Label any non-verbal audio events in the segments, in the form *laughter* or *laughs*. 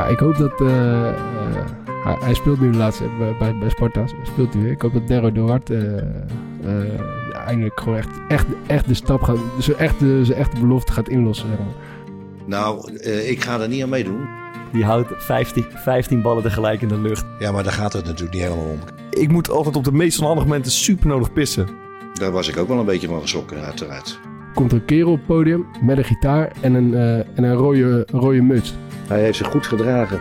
Ja, ik hoop dat... eh, eh, hij, hij speelt nu laatst bij, bij, bij Sparta. Speelt hij weer. Ik hoop dat Derro Duarte eh, eh, eindelijk gewoon echt, echt, echt de stap gaat... Zijn echte, zijn echte belofte gaat inlossen, zeg maar. Nou, eh, ik ga er niet aan meedoen. Die houdt 15, 15 ballen tegelijk in de lucht. Ja, maar daar gaat het natuurlijk niet helemaal om. Ik moet altijd op de meest onhandige momenten super nodig pissen. Daar was ik ook wel een beetje van geschrokken, uiteraard. Komt er een kerel op het podium met een gitaar en een, eh, en een rode, rode muts. Hij heeft zich goed gedragen.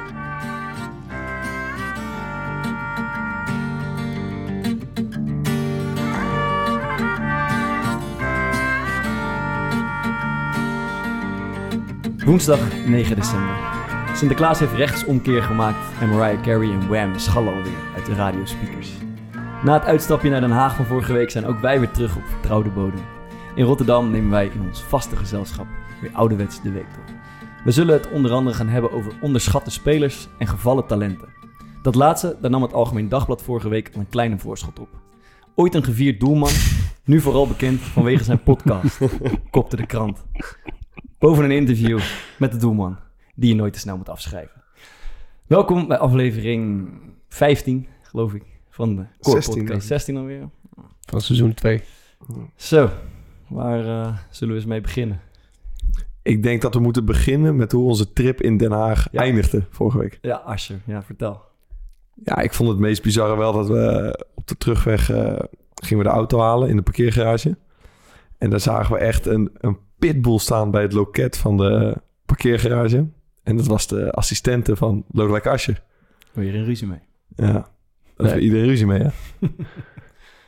Woensdag 9 december. Sinterklaas heeft rechtsomkeer gemaakt en Mariah Carey en Wham schallen alweer uit de radiospeakers. Na het uitstapje naar Den Haag van vorige week zijn ook wij weer terug op vertrouwde bodem. In Rotterdam nemen wij in ons vaste gezelschap weer ouderwets de week door. We zullen het onder andere gaan hebben over onderschatte spelers en gevallen talenten. Dat laatste, daar nam het Algemeen Dagblad vorige week al een kleine voorschot op. Ooit een gevierd doelman, nu vooral bekend vanwege zijn podcast, *laughs* kopte de krant. Boven een interview met de doelman, die je nooit te snel moet afschrijven. Welkom bij aflevering 15, geloof ik, van de Core 16, denk Podcast. ik. 16 alweer. Van seizoen 2. Zo, waar eh, zullen we eens mee beginnen? Ik denk dat we moeten beginnen met hoe onze trip in Den Haag Ja. eindigde vorige week. Ja, Asher, ja, vertel. Ja, ik vond het meest bizarre wel dat we op de terugweg eh, gingen we de auto halen in de parkeergarage. En daar zagen we echt een, een pitbull staan bij het loket van de parkeergarage. En dat was de assistente van Lodewijk Asscher. Wil je er een ruzie mee? Ja, dat Nee. is iedereen ruzie mee, hè? *laughs*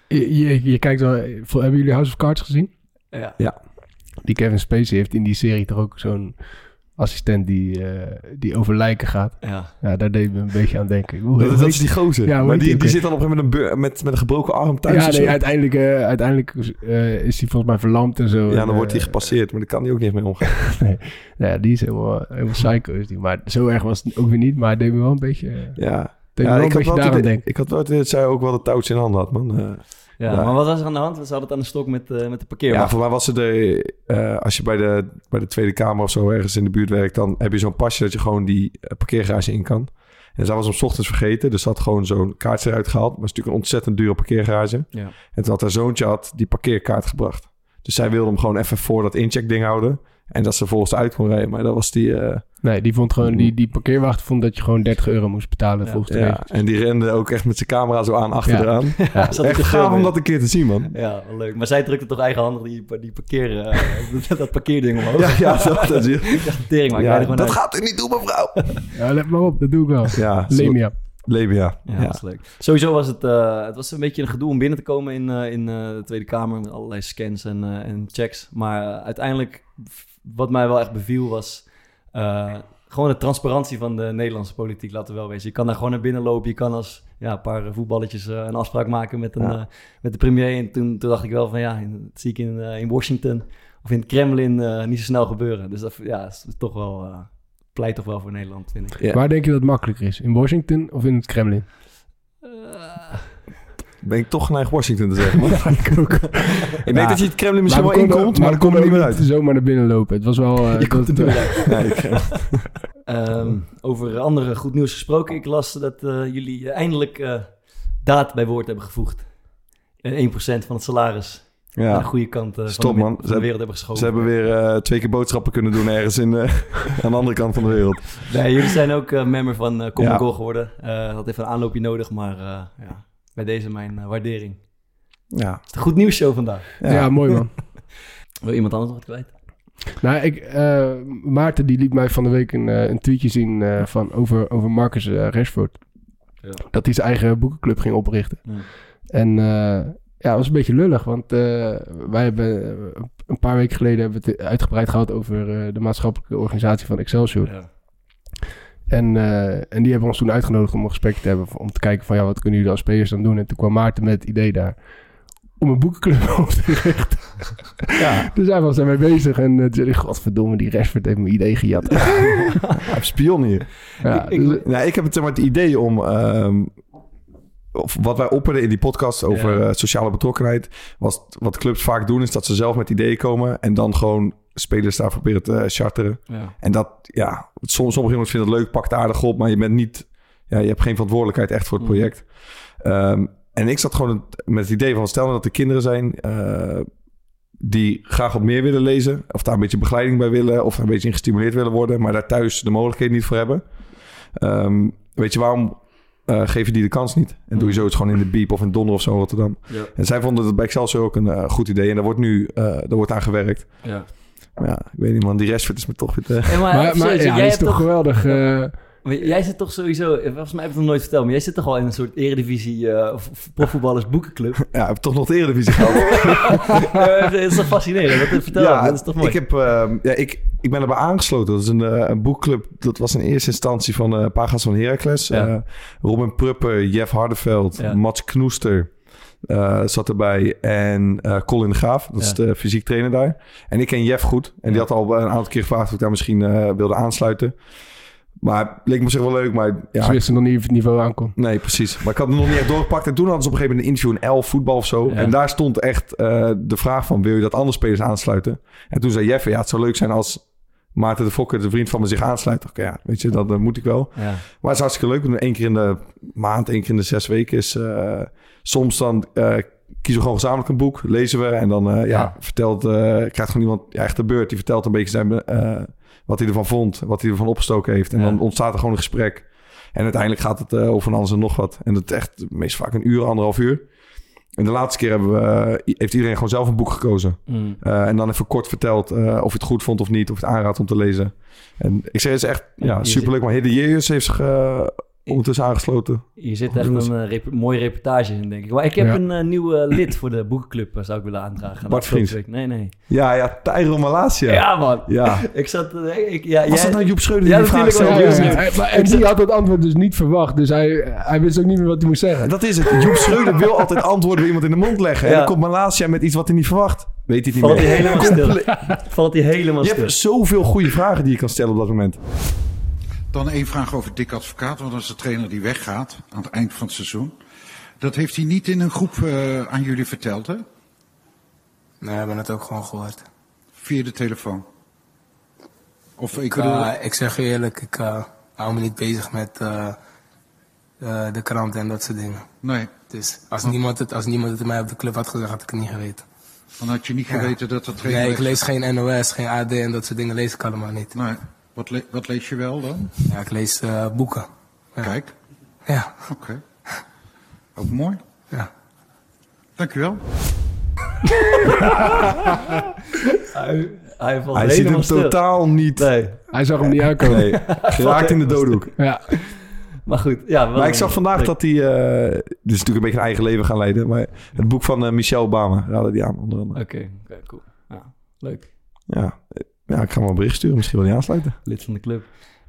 Je, je, je kijkt wel... Hebben jullie House of Cards gezien? Ja. Die Kevin Spacey heeft in die serie toch ook zo'n assistent die, eh, die over lijken gaat. Ja, Ja, daar deed me een beetje aan denken. Hoe, Dat, hoe dat heet is die gozer. Ja, maar die, die zit dan op een gegeven moment met met, met een gebroken arm thuis Ja, nee, uiteindelijk, eh, uiteindelijk eh, is hij volgens mij verlamd en zo. Ja, En, dan wordt hij gepasseerd, maar daar kan hij ook niet mee omgaan. *laughs* nee, ja, die is helemaal, helemaal psycho. Is die. Maar zo erg was het ook weer niet. Maar het deed me wel een beetje, Ja, ja ik, had wel idee, ik had wel het zij ook wel de touwtje in handen had, man. Ja, Ja. maar wat was er aan de hand? Ze hadden het aan de stok met, eh, met de parkeerwagen. Ja, voor mij was ze de... eh, als je bij de, bij de Tweede Kamer of zo ergens in de buurt werkt... dan heb je zo'n pasje dat je gewoon die eh, parkeergarage in kan. En zij was hem 's ochtends vergeten. Dus ze had gewoon zo'n kaartje eruit gehaald. Maar het is natuurlijk een ontzettend dure parkeergarage. Ja. En toen had haar zoontje had die parkeerkaart gebracht. Dus zij wilde hem gewoon even voor dat incheckding houden. En dat ze volgens uit kon rijden. Maar dat was die... eh, Nee, die vond gewoon, die, die parkeerwacht vond dat je gewoon 30 euro moest betalen Ja. volgens de ja, regels. en die rende ook echt met zijn camera zo aan achteraan. Ja. *laughs* Echt te gaaf om dat een keer te zien, man. Ja, leuk. Maar zij drukte toch eigenhandig die, die parkeer, eh, dat, *laughs* dat parkeerding omhoog. Ja, ja, dat, dat *laughs* tering, maar ik Ja, dat uit. gaat u niet doen, mevrouw. Ja, let maar op, dat doe ik wel. Ja, Lemia. Lemia. Ja, Ja. dat is leuk. Sowieso was het, eh, het was een beetje een gedoe om binnen te komen in, eh, in eh, de Tweede Kamer met allerlei scans en, eh, en checks. Maar uiteindelijk, wat mij wel echt beviel was eh, gewoon de transparantie van de Nederlandse politiek, laten we wel wezen. Je kan daar gewoon naar binnen lopen, je kan als ja, een paar voetballetjes eh, een afspraak maken met, een, Ja. eh, met de premier. En toen, toen dacht ik wel van ja, in- dat zie ik in, in Washington of in het Kremlin eh, niet zo snel gebeuren. Dus dat ja, is toch wel, eh, pleit toch wel voor Nederland, vind ik. Ja. Waar denk je dat het makkelijker is? In Washington of in het Kremlin? Eh, Ben ik toch geneigd Washington te zeggen. Maar *laughs* ik ook. ik denk dat je het Kremlin misschien Maar wel inkomt, maar dan we kom je er niet meer uit. zomaar naar binnen lopen. Het was wel... *laughs* eh, Je komt er. Nee, ik- *laughs* Ehm, over andere goed nieuws gesproken. Ik las dat eh, jullie eh, eindelijk eh, daad bij woord hebben gevoegd. En 1% van het salaris aan de ja. goede kant eh, Stop, van, de, man. van de wereld hebben geschoven. Ze hebben weer eh, twee keer boodschappen kunnen doen ergens in, eh, aan de andere kant van de wereld. Nee, jullie zijn ook eh, member van uh, Common Ja. Goal geworden. Eh had even een aanloopje nodig, maar eh, ja, bij deze mijn eh, waardering. Ja. Het is een goed nieuws show vandaag. Ja. mooi man. *laughs* Wil iemand anders nog wat kwijt? Nou, ik, eh, Maarten die liet mij van de week een, eh, een tweetje zien eh, van over, over Marcus Rashford. Ja. Dat hij zijn eigen boekenclub ging oprichten. Ja. En eh, ja, dat was een beetje lullig, want eh, wij hebben een paar weken geleden hebben we het uitgebreid gehad over eh, de maatschappelijke organisatie van Excelsior. Ja. En, eh, en die hebben ons toen uitgenodigd om een gesprek te hebben. Om te kijken van ja, wat kunnen jullie als spelers dan doen? En toen kwam Maarten met het idee daar om een boekenclub *laughs* op te richten. ja. Dus hij was daarmee bezig. En uh, toen zei hij, godverdomme, die Rashford heeft mijn idee gejat. Hij spion hier. ja, Ik- dus, Nou, ik heb het, maar, het idee om... ehm, of wat wij opperden in die podcast over Ja. eh, sociale betrokkenheid... was wat clubs vaak doen, is dat ze zelf met ideeën komen... en dan gewoon spelers daar proberen te charteren. Ja. En dat, ja, soms, sommige jongens vinden het leuk, pakt aardig op, maar je bent niet, ja, je hebt geen verantwoordelijkheid echt voor het Mm. project. Ehm, en ik zat gewoon met het idee van, stel nou dat er kinderen zijn eh, die graag wat meer willen lezen, of daar een beetje begeleiding bij willen, of een beetje in gestimuleerd willen worden, maar daar thuis de mogelijkheden niet voor hebben. Ehm, weet je, waarom eh, geef je die de kans niet? En doe je zoiets gewoon in de Biep of in Donner of zo in Rotterdam. Ja. En zij vonden het bij Excelsior ook een eh, goed idee. En daar wordt nu eh daar wordt aan gewerkt. Ja. Maar ja, ik weet niet man, die rest is me toch weer... te- maar, Maar, maar serieus, ja, jij dat is hebt toch toch, geweldig. eh, jij zit toch sowieso, volgens mij heb ik het nog nooit verteld, maar jij zit toch al in een soort eredivisie eh, of of profvoetballers boekenclub. *laughs* Ja, ik heb toch nog de Eredivisie gehad. *laughs* Eh, dat is toch fascinerend? Wat vertel ja, dat is toch mooi? Ik, heb, ehm, ja, ik, ik ben erbij aangesloten. Dat is een, eh, een boekclub. Dat was in eerste instantie van eh Pagas van Heracles. Ja. Eh, Robin Prupper, Jeff Hardeveld, Ja. Mats Knoester eh, zat erbij. En eh, Colin de Graaf, dat is de fysiek trainer daar. En ik ken Jeff goed. En die had al een aantal keer gevraagd of ik daar misschien eh, wilde aansluiten. Maar het leek me zich wel leuk. Maar ja, Ze wisten nog niet of het niveau aankomt. Nee, precies. Maar ik had het nog niet echt doorgepakt. En toen hadden ze op een gegeven moment een interview in L voetbal of zo. Ja. En daar stond echt de vraag van... wil je dat andere spelers aansluiten? En toen zei Jeff... ja, het zou leuk zijn als Maarten de Fokker... de vriend van me zich aansluit. Oké, ja, weet je, dat moet ik wel. Ja. Maar het is hartstikke leuk. Eén keer in de maand, één keer in de zes weken is... soms dan eh, kiezen we gewoon gezamenlijk een boek. Lezen we en dan eh, ja, Ja. vertelt... eh krijgt gewoon iemand ja, echt de beurt. Die vertelt een beetje zijn... wat hij ervan vond. Wat hij ervan opgestoken heeft. En Ja. dan ontstaat er gewoon een gesprek. En uiteindelijk gaat het over alles en nog wat. En dat is echt meest vaak een uur, anderhalf uur. En de laatste keer hebben we, heeft iedereen gewoon zelf een boek gekozen. Mm. En dan even kort verteld of je het goed vond of niet. Of het aanraadt om te lezen. En ik zeg, het is echt Ja, superleuk. Maar Hidde Jeers heeft zich ondertussen aangesloten. Hier zit echt een eh, rep- mooie reportage in, denk ik. Maar ik heb Ja. een eh, nieuwe lid voor de boekenclub, eh, zou ik willen aandragen. Bart week. Nee, nee. Ja, ja, Tyro Malasia. Ja, man. Ja. Ik zat... eh, ik, ja, Was jij- dat nou Joep Schreuder Ja, die vraag stelde? Ja, het ja, hij- en die had het antwoord dus niet verwacht. Dus hij, hij wist ook niet meer wat hij moest zeggen. Dat is het. Joep Schreuder wil altijd *laughs* antwoorden bij iemand in de mond leggen. En dan komt Malasia met iets wat hij niet verwacht. Weet hij het niet Valt hij meer. helemaal stil. Valt hij helemaal Je stil. hebt zoveel goede vragen die je kan stellen op dat moment. Dan één vraag over Dick Advocaat, want dat is de trainer die weggaat aan het eind van het seizoen. Dat heeft hij niet in een groep eh, aan jullie verteld, hè? Nee, we hebben het ook gewoon gehoord. Via de telefoon. Of ik Ik, bedoel, eh, ik zeg je eerlijk, ik eh, hou me niet bezig met de krant en dat soort dingen. nee, Dus als niemand, het, als niemand het mij op de club had gezegd, had ik het niet geweten. dan had je niet geweten dat de trainer Nee, ik lees geen NOS, geen AD en dat soort dingen lees ik allemaal niet. Nee, wat, le- wat lees je wel dan? Ja, ik lees eh, boeken. Ja. Kijk, Ja, oké. Ook mooi. ja. Dankjewel. *laughs* Hij, hij valt Hij zit helemaal hem stil. totaal niet. Nee, Hij zag hem niet *laughs* aankomen. Nee, geraakt in de doodhoek. Ja. *laughs* maar goed. Ja, Maar ik zag vandaag dat hij... eh dit is natuurlijk een beetje een eigen leven gaan leiden. Maar het boek van eh, Michelle Obama raadde die aan, onder andere. Oké, oké, cool. Ja, leuk. Ja. Ja, ik ga wel een bericht sturen. Misschien wil hij aansluiten. Lid van de club.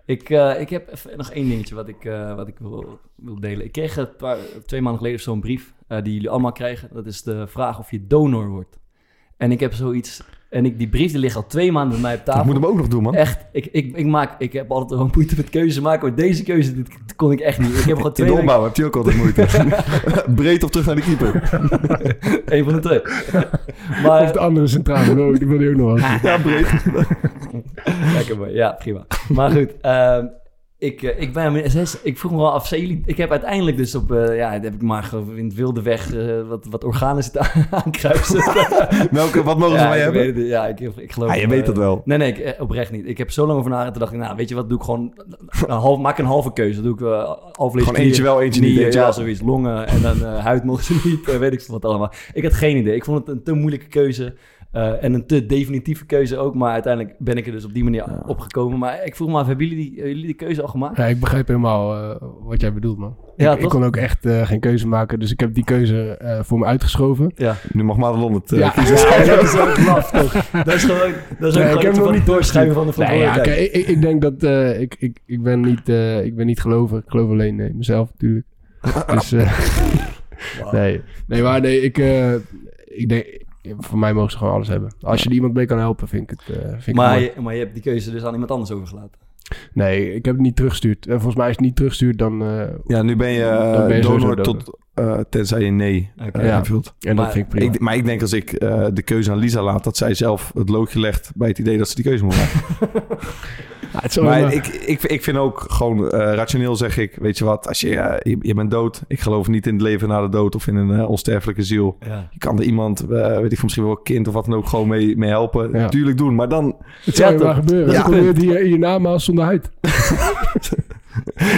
Ik, eh, ik heb even nog één dingetje wat ik, eh, wat ik wil, wil delen. Ik kreeg paar, twee maanden geleden zo'n brief eh, die jullie allemaal krijgen. Dat is de vraag of je donor wordt. En ik heb zoiets... En ik, die brief die ligt al twee maanden bij mij op tafel. Ik moet hem ook nog doen, man. Echt, ik, ik, ik, maak, ik heb altijd gewoon moeite met keuzes maken, maar deze keuze dit kon ik echt niet. Ik heb gewoon *laughs* In twee de weken- opbouw heb je ook altijd moeite. *laughs* Breed of terug naar de keeper. *laughs* Eén van de twee. maar, Of de andere centrale, die wil hij ook nog wel. Ja, breed. Lekker mooi, ja, prima. Maar goed, ehm, ik, eh, ik, ben, zes- ik vroeg me wel af, jullie, ik heb uiteindelijk dus op, eh, ja, heb ik maar in het wilde weg eh, wat, wat organen zitten *laughs* aankruisen. *laughs* Welke, wat mogen ze ja, mij hebben? het, ja, ik, ik geloof Ah, je weet dat wel. Nee, nee, ik, oprecht niet. Ik heb zo lang over nagedacht, dacht ik, nou, weet je wat, doe ik gewoon, een half, maak een halve keuze. Doe ik uh, half Gewoon eentje wel, eentje niet, eentje ja, wel. zoiets, longen en dan huid mocht *laughs* ze niet, weet ik veel wat allemaal. Ik had geen idee. Ik vond het een te moeilijke keuze. Eh, en een te definitieve keuze ook. Maar uiteindelijk ben ik er dus op die manier opgekomen. Maar ik vroeg me af, hebben jullie die, hebben jullie die keuze al gemaakt? Ja, ik begrijp helemaal eh, wat jij bedoelt, man. Ja, ik, kon ook echt eh, geen keuze maken, dus ik heb die keuze eh, voor me uitgeschoven. Ja. Nu mag Madelon het eh, Ja. kiezen. Ja, dat is ook laf, toch? Dat is gewoon, dat is ook Nee, ik heb nog niet doorschuiven van de Nee, ja, verantwoordelijkheid. kijk, ik, ik denk dat eh, ik, ik, ik, ben niet, eh, ik ben niet geloven. Ik geloof alleen in mezelf natuurlijk. *laughs* dus, eh, *laughs* nee. nee, maar nee, ik, eh, ik denk, voor mij mogen ze gewoon alles hebben. Als je er iemand mee kan helpen, vind ik het, eh vind ik maar, mooi. je, maar je hebt die keuze dus aan iemand anders overgelaten. Nee, ik heb het niet teruggestuurd. En volgens mij is het niet teruggestuurd, dan... eh, Ja, nu ben je, Dan eh, ben je sowieso donor donor. tot, eh, tenzij je nee eh, Ja. invult. en dat Maar vind ik prima. Ik, maar ik denk als ik eh, de keuze aan Lisa laat, dat zij zelf het loodje legt bij het idee dat ze die keuze moet maken. *laughs* *laughs* *laughs* Het allemaal- maar ik, ik, ik vind ook gewoon eh, rationeel zeg ik, weet je wat, als je, je, je bent dood. Ik geloof niet in het leven na de dood of in een eh, onsterfelijke ziel. Ja. Je kan er iemand, eh, weet ik veel, misschien wel een kind of wat dan ook, gewoon mee, mee helpen. Ja. Tuurlijk doen, maar dan... het zou Ja, je maar toch? gebeuren. Dat is Ja, gebeurt hier in je namaals zonder huid. *laughs*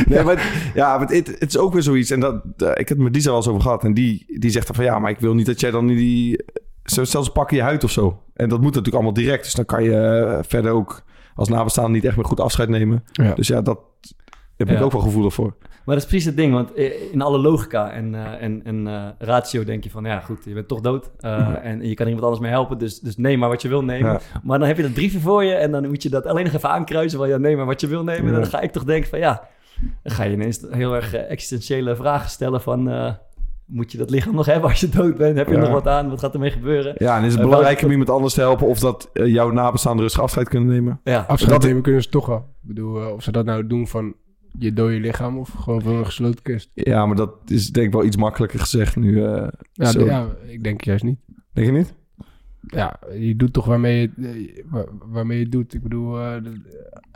Ja, maar, ja, maar het, het is ook weer zoiets. En dat, ik heb het met Lisa wel eens over gehad. En die, die zegt dan van ja, maar ik wil niet dat jij dan die... Zelfs pakken je huid of zo. En dat moet natuurlijk allemaal direct. Dus dan kan je verder ook als nabestaande niet echt meer goed afscheid nemen. Ja. Dus ja, dat heb ik Ja. ook wel gevoelig voor. Maar dat is precies het ding, want i- in alle logica en, eh, en, en eh, ratio denk je van, ja goed, je bent toch dood eh, en je kan er iemand anders mee helpen, dus, dus neem maar wat je wil nemen. Ja. Maar dan heb je dat briefje voor je en dan moet je dat alleen nog even aankruisen van, ja neem maar wat je wil nemen. Ja. En dan ga ik toch denken van, ja, dan ga je ineens heel erg eh, existentiële vragen stellen van, eh, moet je dat lichaam nog hebben als je dood bent? Heb je er Ja. nog wat aan? Wat gaat ermee gebeuren? Ja, en is het Eh, belangrijk om iemand anders te helpen... of dat eh, jouw nabestaanden rustig afscheid kunnen nemen? Ja, Afscheid Dat- nemen kunnen ze toch wel. Ik bedoel, eh, of ze dat nou doen van je dode lichaam of gewoon van een gesloten kist. Ja, maar dat is denk ik wel iets makkelijker gezegd nu. eh, Ja, zo. d- ja, ik denk juist niet. Denk je niet? Ja, je doet toch waarmee je, waar- waarmee je het doet. Ik bedoel, eh,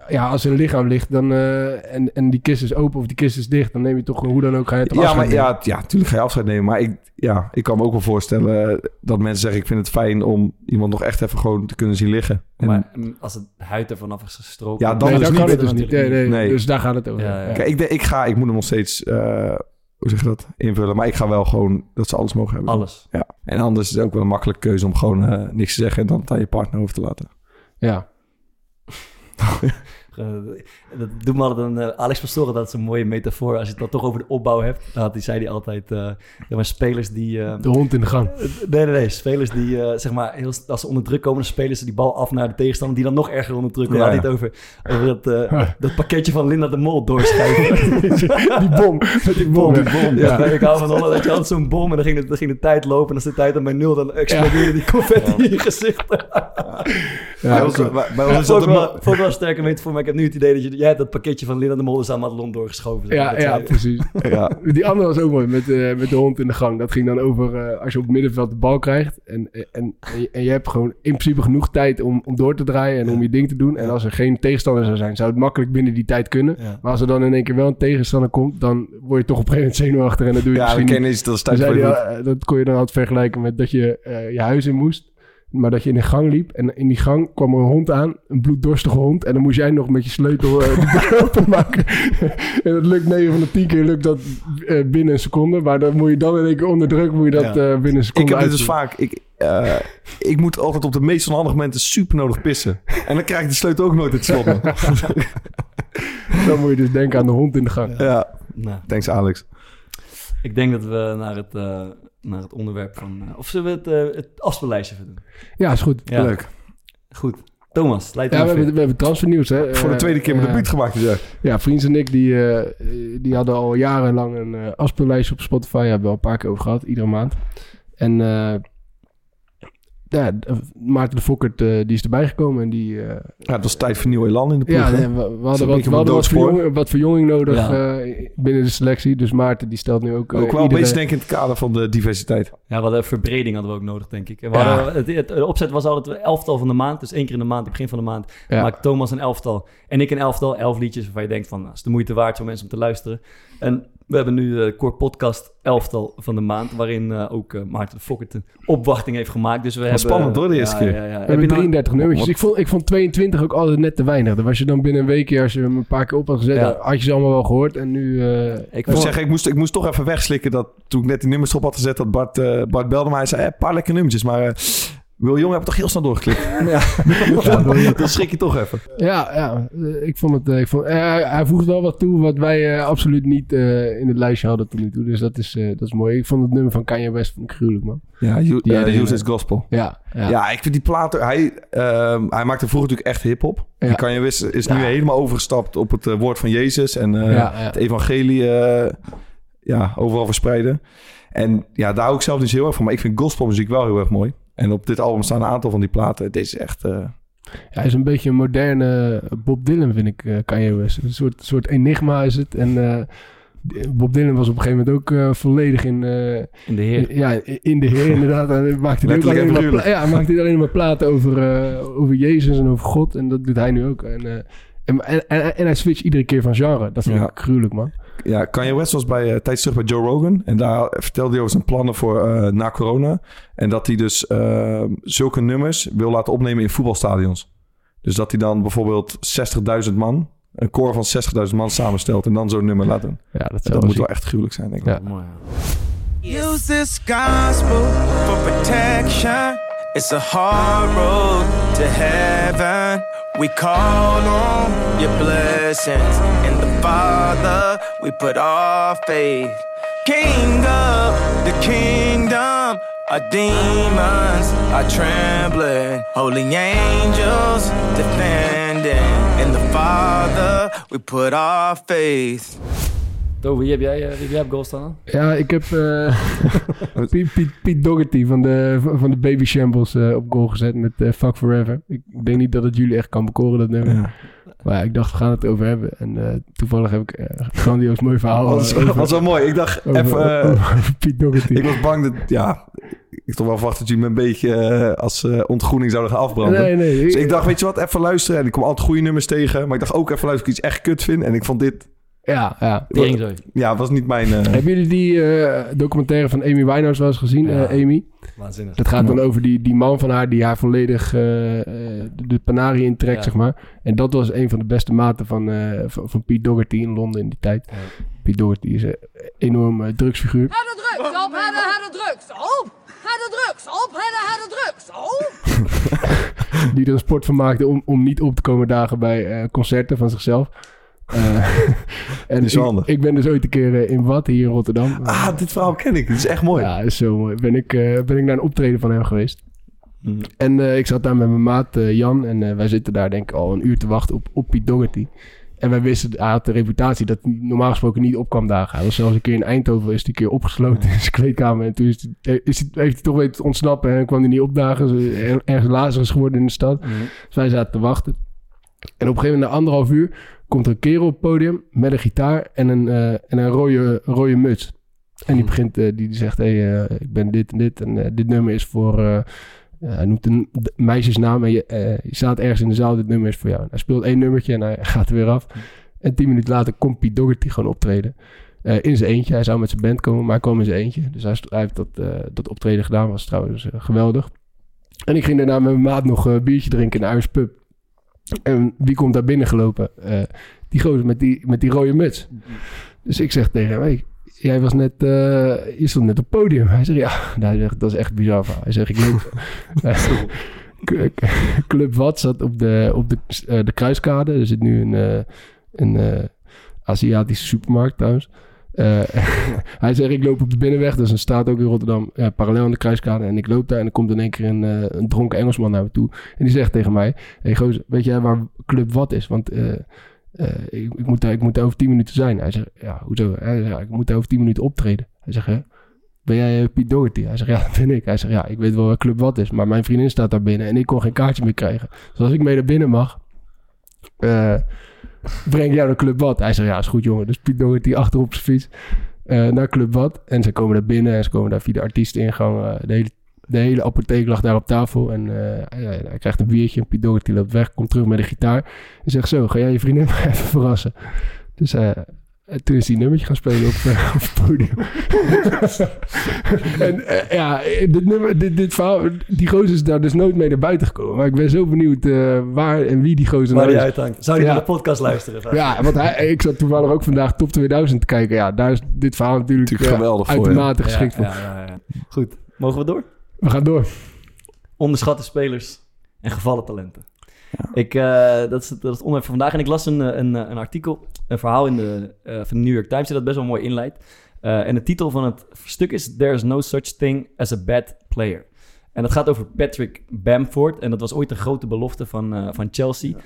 ja, als er een lichaam ligt dan, eh, en, en die kist is open of die kist is dicht, dan neem je toch hoe dan ook ga je het Ja, afscheid maar nemen. ja, ja, natuurlijk ga je afscheid nemen. Maar ik, ja, ik kan me ook wel voorstellen dat mensen zeggen... ik vind het fijn om iemand nog echt even gewoon te kunnen zien liggen. En, maar mm, als het huid ervan af is gestroken... Ja, dan nee, dus dan niet. kan het dus niet. Nee, nee, Nee. Dus daar gaat het over. Ja, ja. Kijk, ik, denk- ik ga, ik moet hem nog steeds, eh, hoe zeg je dat, invullen. Maar ik ga wel gewoon dat ze alles mogen hebben. Alles. Ja. En anders is het ook wel een makkelijke keuze om gewoon eh, niks te zeggen... en dan het aan je partner over te laten. ja. *laughs* Eh, dat doet me altijd een... eh, Alex Pastoren, dat is een mooie metafoor. Als je het dan toch over de opbouw hebt, dan had hij, zei hij altijd... eh ja, maar spelers die... eh, De hond in de gang. Nee, nee, nee. Spelers die, eh, zeg maar, heel, als ze onder druk komen, dan spelen ze die bal af naar de tegenstander, die dan nog erger onder druk komt. Ja, niet over, over dat, eh, dat pakketje van Linda de Mol doorschrijven. *laughs* die bom. Met die bom. Die bom. Ja. Ja. Ik hou van Holland, dat je altijd zo'n bom en dan ging, de, dan ging de tijd lopen. En als de tijd dan bij nul, dan explodeerde die confetti in je gezicht. Ja, bij, ons, bij, ons vond, ik een wel, sterke metafoor, maar ik heb nu het idee dat je, jij hebt dat pakketje van Linda de Mol is aan Madelon doorgeschoven. Ja, Dat ja, precies. *laughs* Ja, Die andere was ook mooi, met, eh, met de hond in de gang. Dat ging dan over eh, als je op het middenveld de bal krijgt. En, en, en, je, en je hebt gewoon in principe genoeg tijd om, om door te draaien en om je ding te doen. En als er geen tegenstander zou zijn, zou het makkelijk binnen die tijd kunnen. Ja. Maar als er dan in één keer wel een tegenstander komt, dan word je toch op een gegeven moment zenuwachtig. En dan doe je ja misschien kennen niet. iets, dat is Dan tijd zei voor hij, je eh, dat kon je dan altijd vergelijken met dat je eh, je huis in moest. Maar dat je in een gang liep en in die gang kwam er een hond aan, een bloeddorstige hond. En dan moest jij nog met je sleutel eh, de deur *laughs* openmaken. en dat lukt 9 van de 10 keer lukt dat eh, binnen een seconde. Maar dan moet je dan in één keer onder druk moet je dat Ja. eh, binnen een Ik seconde heb dit dus vaak. Ik, eh, ik moet altijd op de meest onhandige momenten super nodig pissen. En dan krijg ik de sleutel ook nooit het slot. *laughs* Dan moet je dus denken aan de hond in de gang. ja, Nou, thanks Alex. ik denk dat we naar het, eh, naar het onderwerp van... eh, of zullen we het, eh het afspeellijstje even doen? Ja, is goed. Ja, Leuk. Goed. Thomas, leidt Ja, ja, we hebben, we hebben transfernieuws. Hè. Voor de Eh, tweede keer mijn ja. debuut gemaakt. Dus ja. Ja, Vriends en ik, die, eh, die hadden al jarenlang een eh afspeellijstje op Spotify. Daar hebben we al een paar keer over gehad, iedere maand. En eh, ja, Maarten de Fokkert, eh, die is erbij gekomen. En die, eh, ja, het was tijd voor nieuw elan in de ploeg. ja, nee, we, we een hadden, wat, we hadden wat, verjonging, wat verjonging nodig Ja. eh, binnen de selectie. Dus Maarten, die stelt nu ook... eh, Ook wel een iedere- beetje denken in het kader van de diversiteit. Ja, we hadden verbreding hadden we ook nodig, denk ik. We Ja. hadden, het, het, de opzet was altijd elftal van de maand. Dus één keer in de maand, het begin van de maand, Ja. maakt Thomas een elftal. En ik een elftal, elf liedjes waarvan je denkt van, nou, is de moeite waard voor mensen om te luisteren. En we hebben nu de Core Podcast elftal van de maand, waarin eh, ook eh, Maarten de Fokkert een opwachting heeft gemaakt. Dus we hebben, spannend, hoor, de eerste ja, keer. Ja, ja. We Heb hebben je nou- 33 nummertjes. Ik vond, ik vond 22 ook altijd net te weinig. Dan was je dan binnen een weekje, als je hem een paar keer op had gezet, had je ze allemaal wel gehoord. En nu... eh, Ik moet vond- zeggen, ik moest, ik moest toch even wegslikken dat toen ik net die nummers op had gezet, dat Bart, eh, Bart belde mij en zei, eh, een paar lekkere nummertjes, maar Wil Jong heb ik toch heel snel doorgeklikt. *laughs* Ja. ja, dan schrik je toch even. Ja, ja ik vond het. eh, Ik vond, eh, hij, voegt wel wat toe wat wij eh, absoluut niet in het lijstje hadden tot nu toe. Dus dat is, dat is mooi. Ik vond het nummer van Kanye West vond ik gruwelijk, man. Ja, you, die- Use is Gospel. Ja, ja. Ja. ik vind die plaat... Hij, ehm, hij maakte vroeger natuurlijk echt hip-hop. Ja. En Kanye West is nu helemaal overgestapt op het woord van Jezus. En het evangelie ja, overal verspreiden. En ja, daar hou ik zelf dus heel erg van. Maar ik vind gospelmuziek wel heel erg mooi. En op dit album staan een aantal van die platen. Deze is echt... eh, Ja, hij is een beetje een moderne Bob Dylan, vind ik, eh, Kanye West. Een soort, soort enigma is het. En eh, Bob Dylan was op een gegeven moment ook eh, volledig in, eh, In de heer. ja, in de Heer inderdaad. En hij maakte hij ook alleen en maar, pla- hij maakte alleen maar platen over, eh, over Jezus en over God. En dat doet hij nu ook. En, eh, en, en, en, en hij switcht iedere keer van genre. Dat vind Ja. ik gruwelijk, man. Ja, Kanye West was bij uh, tijdens terug bij Joe Rogan. En daar vertelde hij over zijn plannen voor eh, na corona. En dat hij dus eh, zulke nummers wil laten opnemen in voetbalstadions. Dus dat hij dan bijvoorbeeld 60.000 man, een koor van 60.000 man samenstelt. En dan zo'n nummer laat doen. Ja, dat, moet wel echt gruwelijk zijn, denk ik. Ja. Mooi, ja. Use this gospel for protection. It's a hard road to heaven. We call on your blessings. In the Father, we put our faith. King of the kingdom, our demons are trembling. Holy angels defending. In the Father, we put our faith. Toby, wie heb jij, eh, wie heb jij op goal staan dan? Ja, ik heb eh *laughs* Piet, Piet, Piet van de, van de Baby Shambles eh, op goal gezet met eh, Fuck Forever. Ik, ik denk niet dat het jullie echt kan bekoren, dat nummer. Ja. Maar ja, ik dacht, we gaan het over hebben. En eh, toevallig heb ik eh grandioos mooi verhaal Dat was, eh, over, was wel mooi. Ik dacht over, even... over- Piet ik was bang dat... Ja, ik toch wel verwacht dat jullie me een beetje als ontgroening zouden gaan afbranden. nee, nee. Dus ik dacht, weet je wat, even luisteren. En ik kom altijd goede nummers tegen. Maar ik dacht ook even luisteren of ik iets echt kut vind. En ik vond dit... Ja, ja. Teringzooi. Ja, was niet mijn... eh, Hebben jullie die eh, documentaire van Amy Winehouse wel eens gezien, Ja. eh, Amy? Waanzinnig. Dat gaat dan over die, die man van haar die haar volledig de, de Panari intrekt, Ja. zeg maar. En dat was een van de beste maten van, eh van, van Pete Doherty in Londen in die tijd. Ja. Pete Doherty is een enorm eh, drugsfiguur. Harde drugs, op, harde, harde drugs, op. Harde drugs, op, harde, harde drugs, op. *laughs* Die er een sport van maakte om, om niet op te komen dagen bij eh, concerten van zichzelf. Eh, *laughs* en is ik, handig. ik ben dus ooit een keer eh, in Wat hier in Rotterdam. Ah, dit verhaal ken ik. Dit is echt mooi. Ja, is zo mooi. Ben ik, eh, ben ik naar een optreden van hem geweest. Mm. En eh, ik zat daar met mijn maat eh, Jan. En eh, wij zitten daar denk ik al een uur te wachten op, op Piet Doherty. En wij wisten, hij had de reputatie dat hij normaal gesproken niet op kwam dagen. Hij was zelfs een keer in Eindhoven, is hij een keer opgesloten in zijn kleedkamer. En toen is hij, is hij, heeft hij toch weten te ontsnappen en kwam hij niet opdagen. Dus er- ergens Lazarus geworden in de stad. Dus wij zaten te wachten. En op een gegeven moment, na anderhalf uur, komt er een kerel op het podium met een gitaar en een, eh, en een rode, rode muts. En die begint, eh, die, die zegt, hey, eh, ik ben dit en dit. En dit nummer is voor, hij noemt een meisjesnaam. En je, je staat ergens in de zaal, dit nummer is voor jou. En hij speelt één nummertje en hij *laughs* gaat er weer af. En tien minuten later komt Pete Doherty gewoon optreden. In zijn eentje. Hij zou met zijn band komen, maar hij kwam in zijn eentje. Dus hij, heeft dat, dat optreden gedaan. Was trouwens geweldig. En ik ging daarna met mijn maat nog een biertje drinken in de Irish Pub. En wie komt daar binnen gelopen? Eh, die gozer met die, met die rode muts. Dus ik zeg tegen hem, hey, jij was net, eh, je stond net op het podium. Hij zegt, ja, *laughs* nou, hij zegt, dat is echt bizar. verhaal. Hij zegt, ik loop... *laughs* K- Club Wat zat op de, op de, eh, de kruiskade. Er zit nu een, eh, een eh, Aziatische supermarkt trouwens. Eh, *laughs* hij zegt, ik loop op de binnenweg. Is een straat ook in Rotterdam. parallel aan de kruiskade. En ik loop daar en er komt in één keer een, eh, een dronken Engelsman naar me toe. En die zegt tegen mij... Weet jij waar Club Wat is? Want eh, ik, ik, moet daar, ik moet over tien minuten zijn. Hij zegt, ja, hoezo? Hij ja, ik moet daar over tien minuten optreden. Hij zegt? Ben jij Piet Doherty? Hij zegt, ja, dat ben ik. Hij zegt, ja, ik weet wel waar Club Wat is. Maar mijn vriendin staat daar binnen en ik kon geen kaartje meer krijgen. Dus als ik mee naar binnen mag... breng jou naar Club Wat. Hij zegt, ja, is goed jongen. Dus Piet Doherty achter op zijn fiets eh, naar Club Wat. En ze komen daar binnen en ze komen daar via de artiesteningang. eh, de, hele, de hele apotheek lag daar op tafel. En eh, hij, krijgt een biertje. En Piet Doherty loopt weg, komt terug met een gitaar. En zegt zo, ga jij je vriendin *laughs* maar even verrassen. Dus en toen is hij een nummertje gaan spelen op, eh, op het podium. *laughs* en eh, ja, dit, nummer, dit, dit verhaal, die gozer is daar dus nooit mee naar buiten gekomen. Maar ik ben zo benieuwd eh, waar en wie die gozer Waar nou die is. uithangt. Zou je Ja. naar de podcast luisteren? Ja, want hij, ik zat toevallig ook vandaag top 2000 te kijken. Ja, daar is dit verhaal natuurlijk, Natuurlijk geweldig voor, uitermate Ja, geschikt voor. ja, ja, ja. Goed, mogen we door? We gaan door. Onderschatte spelers en gevallen talenten. Ik, eh, dat, is, het- dat is het onderwerp van vandaag. En ik las een, eh, een, eh, een artikel, een verhaal in de, van de New York Times... die dat best wel mooi inleidt. En de titel van het stuk is... There is no such thing as a bad player. En dat gaat over Patrick Bamford. En dat was ooit een grote belofte van, van Chelsea.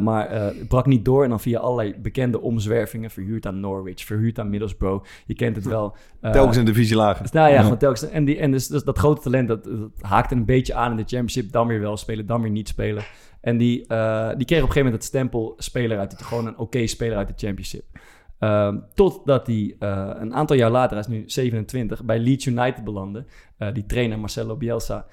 Maar het brak niet door. En dan via allerlei bekende omzwervingen. Verhuurd aan Norwich, verhuurd aan Middlesbrough. Je kent het wel. Telkens een divisie lager. nou ja, gewoon telkens. En, die, en dus, dus dat grote talent, dat, dat haakte een beetje aan in de championship. Dan weer wel spelen, dan weer niet spelen. En die, eh, die kreeg op een gegeven moment het stempel speler uit. de- Gewoon een oké speler uit de championship. Ehm, totdat hij eh, een aantal jaar later, hij is nu 27, bij Leeds United belandde. Eh, die trainer Marcelo Bielsa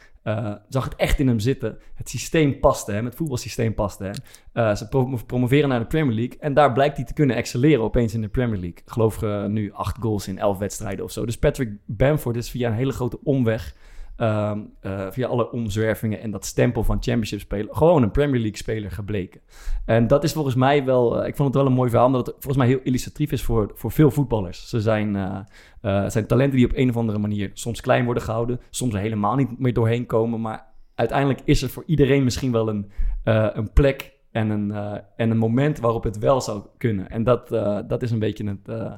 zag het echt in hem zitten. Het systeem paste hem, het voetbalsysteem paste hem. Ze pro- promoveren naar de Premier League en daar blijkt hij te kunnen excelleren opeens in de Premier League. Ik geloof nu acht goals in elf wedstrijden of zo. Dus Patrick Bamford is via een hele grote omweg, ehm, eh, via alle omzwervingen en dat stempel van Championship spelen, gewoon een Premier League speler gebleken. En dat is volgens mij wel, eh, ik vond het wel een mooi verhaal, omdat het volgens mij heel illustratief is voor, voor veel voetballers. Ze zijn, eh, zijn talenten die op een of andere manier soms klein worden gehouden, soms helemaal niet meer doorheen komen, maar uiteindelijk is er voor iedereen misschien wel een, een plek en een, eh, en een moment waarop het wel zou kunnen. En dat, eh, dat is een beetje het... eh,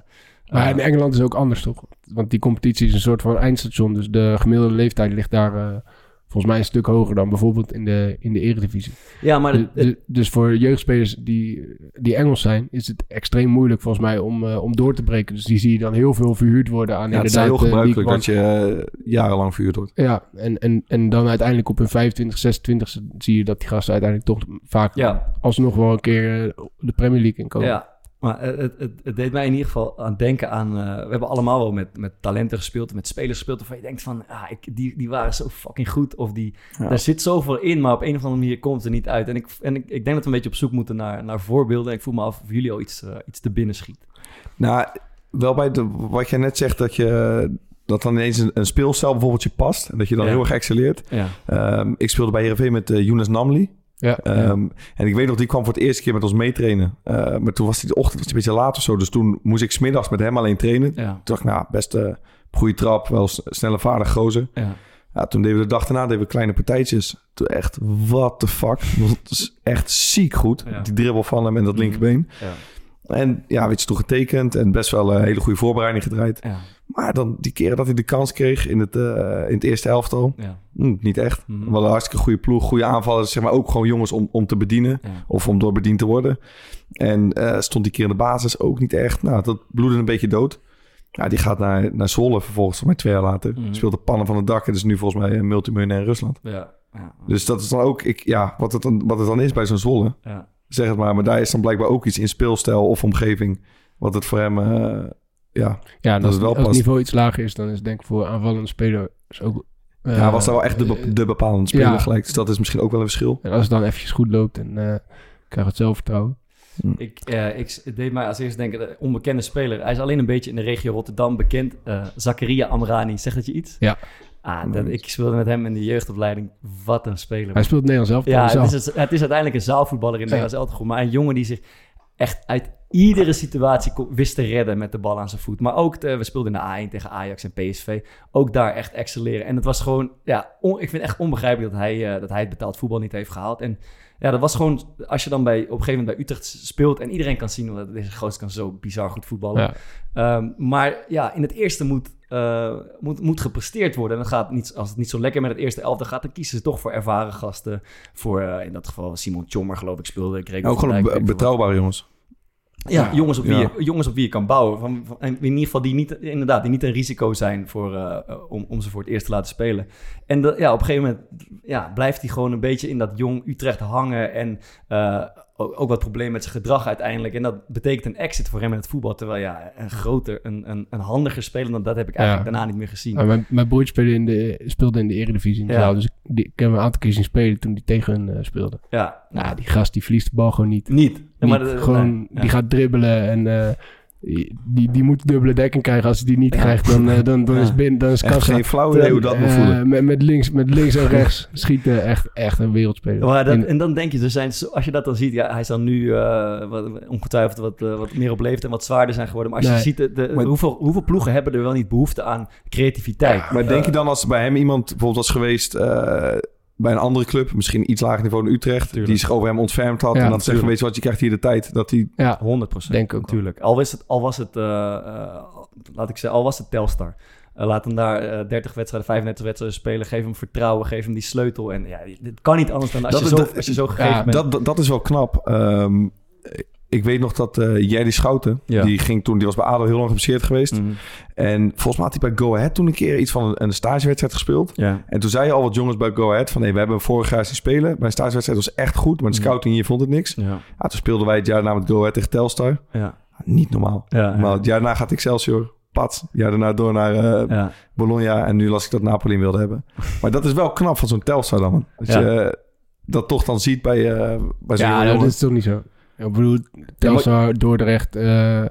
Maar in Engeland is het ook anders, toch? Want die competitie is een soort van eindstation. Dus de gemiddelde leeftijd ligt daar volgens mij een stuk hoger dan bijvoorbeeld in de, in de eredivisie. ja, maar De- het- de- dus voor jeugdspelers die, die Engels zijn, is het extreem moeilijk volgens mij om, eh, om door te breken. Dus die zie je dan heel veel verhuurd worden aan Ja, het is heel eh, gebruikelijk dat je eh, jarenlang vuurd wordt. Ja, en, en, en dan uiteindelijk op hun 25, 26 zie je dat die gasten uiteindelijk toch vaak ja, alsnog wel een keer de Premier League inkomen. Ja, maar het, het, het, deed mij in ieder geval aan denken aan... eh, we hebben allemaal wel met, met talenten gespeeld, met spelers gespeeld... waarvan je denkt van, ah, ik, die, die waren zo fucking goed. Of die, Ja. daar zit zoveel in, maar op een of andere manier komt het er niet uit. En ik, en ik, ik denk dat we een beetje op zoek moeten naar, naar voorbeelden. En ik voel me af of jullie al iets, eh, iets te binnen schiet. Nou, wel bij de, wat jij net zegt, dat je dat dan ineens een, een speelstijl bijvoorbeeld je past. En dat je dan Ja. heel erg excelleert. Ja, Ehm, ik speelde bij Heerenveen met eh Younes Namli. Ja, Ehm, En ik weet nog, die kwam voor het eerste keer met ons meetrainen. Eh, maar toen was hij de ochtend was hij een beetje laat of zo. Dus toen moest ik smiddags met hem alleen trainen. Toen dacht ik, nou, best eh goede trap. Wel snelle vaardig gozer. ja. Ja, toen deden we de dag daarna deden we kleine partijtjes. Toen echt, what the fuck. Dat is echt ziek goed. Ja. Die dribbel van hem en dat Mhm. linkerbeen. ja, En ja, weet je, toen getekend en best wel een hele goede voorbereiding gedraaid. ja, Maar dan die keren dat hij de kans kreeg in het, eh, in het eerste elftal, ja, hm, niet echt. Mhm. We hadden een hartstikke goede ploeg, goede aanvallers, zeg maar ook gewoon jongens om, om te bedienen. ja. Of om door bediend te worden. En eh, stond die keer in de basis ook niet echt. Nou, dat bloedde een beetje dood. Ja, die gaat naar, naar Zwolle vervolgens, volgens mij twee jaar later. Mhm. Speelt de pannen van het dak en is nu volgens mij een multimiljonair in Rusland. ja, ja, Dus dat is dan ook, ik, ja, wat het dan, wat het dan is bij zo'n Zwolle. ja. Zeg het maar, maar daar is dan blijkbaar ook iets in speelstijl of omgeving. Wat het voor hem, eh, ja, Ja, Dat als, het wel als het niveau iets lager is, dan is het denk ik voor aanvallende speler is ook... eh, ja, was daar wel echt de, be- de bepalende speler ja. gelijk. Dus dat is misschien ook wel een verschil. En als het dan eventjes goed loopt en eh krijg het zelfvertrouwen. Ik, eh, ik het deed mij als eerst denken, de onbekende speler. Hij is alleen een beetje in de regio Rotterdam bekend. eh Zakaria Amrani, zegt dat je iets? Ja. Ah, dat, ik speelde met hem in de jeugdopleiding. Wat een speler. Hij speelt Nederlands zelf. ja, het is, het is uiteindelijk een zaalvoetballer in Ja. Nederlands elftal. Maar een jongen die zich echt uit iedere situatie wist te redden met de bal aan zijn voet. Maar ook, de- we speelden in de A1 tegen Ajax en PSV. Ook daar echt excelleren. En het was gewoon, ja, on- ik vind het echt onbegrijpelijk dat hij, eh, dat hij het betaald voetbal niet heeft gehaald. En ja, dat was gewoon, als je dan bij, op een gegeven moment bij Utrecht speelt en iedereen kan zien dat deze gozer kan zo bizar goed voetballen. Ja. Ehm, maar ja, in het eerste moet, eh, moet, moet gepresteerd worden. En dan gaat niet, als het niet zo lekker met het eerste elftal gaat, dan kiezen ze toch voor ervaren gasten. Voor eh, in dat geval Simon Tjommer, geloof ik, speelde. Gregor Ook gewoon ik veel wat. betrouwbare jongens. Ja, jongens, op wie Ja. je, jongens op wie je kan bouwen. Van, in ieder geval die niet, inderdaad, die niet een risico zijn voor, eh, om, om ze voor het eerst te laten spelen. En ja, op een gegeven moment ja, blijft hij gewoon een beetje in dat jong Utrecht hangen. En eh, ook, ook wat problemen met zijn gedrag uiteindelijk. En dat betekent een exit voor hem in het voetbal. Terwijl ja, een groter, een, een, een handiger speler dan dat heb ik eigenlijk Ja. daarna niet meer gezien. Maar mijn, mijn broertje speelde in de, speelde in de Eredivisie. Ja. dus ik, die, ik heb hem een aantal keer zien spelen toen hij tegen hun eh, speelde. Ja, Nou, die gast die verliest de bal gewoon niet. niet. Ja, Niet, maar dat- gewoon, nee, ja. die gaat dribbelen en eh, die, die moet dubbele dekking krijgen. Als hij die niet Ja. krijgt, dan, eh, dan, dan Ja. is binnen, dan is Echt kassa. geen flauw idee hoe dat moet Eh, voelen. met, met, links, met links en rechts *laughs* schieten echt, echt een wereldspeler. Maar dat, en dan denk je, er zijn, als je dat dan ziet, ja, hij is dan nu eh, wat, ongetwijfeld wat, eh, wat meer op leeftijd en wat zwaarder zijn geworden. Maar als je ziet, de, de- Maar- hoeveel, hoeveel ploegen hebben er wel niet behoefte aan creativiteit? Maar denk je dan als bij hem iemand bijvoorbeeld was geweest eh, bij een andere club, misschien iets lager niveau in Utrecht, Tuurlijk. die zich over hem ontfermd had Ja, en dan zeggen, tuurlijk. weet je wat, je krijgt hier de tijd dat hij... ja, 100% denk ik ook natuurlijk. Al was het, al was het, eh, eh, laat ik zeggen, al was het Telstar. Eh, laat hem daar eh, 30 wedstrijden, 35 wedstrijden spelen. Geef hem vertrouwen, geef hem die sleutel. En ja, dit kan niet anders dan als, Dat je, zo, dat- als je zo gegeven ja, bent. Dat, dat, dat is wel knap. Ehm, ik weet nog dat eh Jerry Schouten, Ja. die ging toen, die was bij ADO heel lang geblesseerd geweest. Mhm. En volgens mij had hij bij Go Ahead toen een keer iets van een, een stagewedstrijd gespeeld. Ja. En toen zeiden al wat jongens bij Go Ahead van... Hey, we hebben vorig jaar zien spelen. Bij een stagewedstrijd was echt goed, maar de Mhm. scouting hier vond het niks. Ja. Ja, toen speelden wij het jaar daarna met Go Ahead tegen Telstar. Ja. Niet normaal. Ja, ja. Maar het jaar daarna gaat Excelsior, Pat. Het jaar daarna door naar eh, Ja. Bologna. En nu las ik dat Napoli wilde hebben. *laughs* Maar dat is wel knap van zo'n Telstar dan. man. Dat Ja. je eh, dat toch dan ziet bij, eh bij zo'n Ja, nou, dat is toch niet zo. Ik bedoel, Telstar, Dordrecht, eh,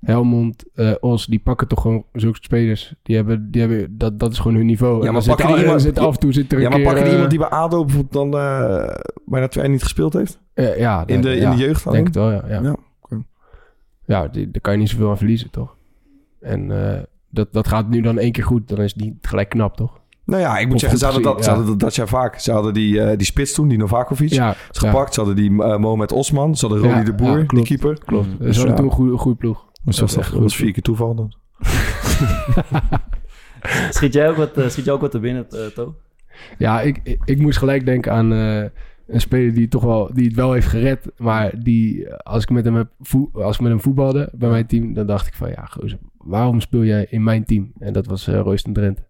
Helmond, eh, Os, die pakken toch gewoon zulke spelers. Die hebben, die hebben, dat, dat is gewoon hun niveau. Ja, maar pakken die al- iemand- zit af en toe zit er Ja, maar pakken die eh, iemand die bij ADO bijvoorbeeld dan eh, bijna twee niet gespeeld heeft? ja, In de, in de jeugd denk het wel, ja. Ja, Ja, die, daar kan je niet zoveel aan verliezen, toch? En dat, dat gaat nu dan één keer goed. Dan is niet gelijk knap, toch? Nou ja, ik moet Of zeggen, ze hadden dat, ze hadden dat, dat jaar vaak. Ze hadden die, eh, die spits toen, die Novakovic. Ja, is gepakt. Ze hadden die Mohamed Osman. Ze hadden Ja, de Boer, ja, die keeper. klopt. Mm. Ze Dus hadden ja. toen een goede, goede ploeg. Dus dat, was, dat was vier keer toeval dan. *laughs* Schiet jij ook wat, eh, schiet jij ook wat er binnen, To? Ja, ik, ik, ik moest gelijk denken aan eh, een speler die, toch wel, die het wel heeft gered. Maar die, als ik met hem, heb als ik met hem voetbalde bij mijn team, dan dacht ik van ja, gozer, waarom speel jij in mijn team? En dat was uh, Royston Drenthe.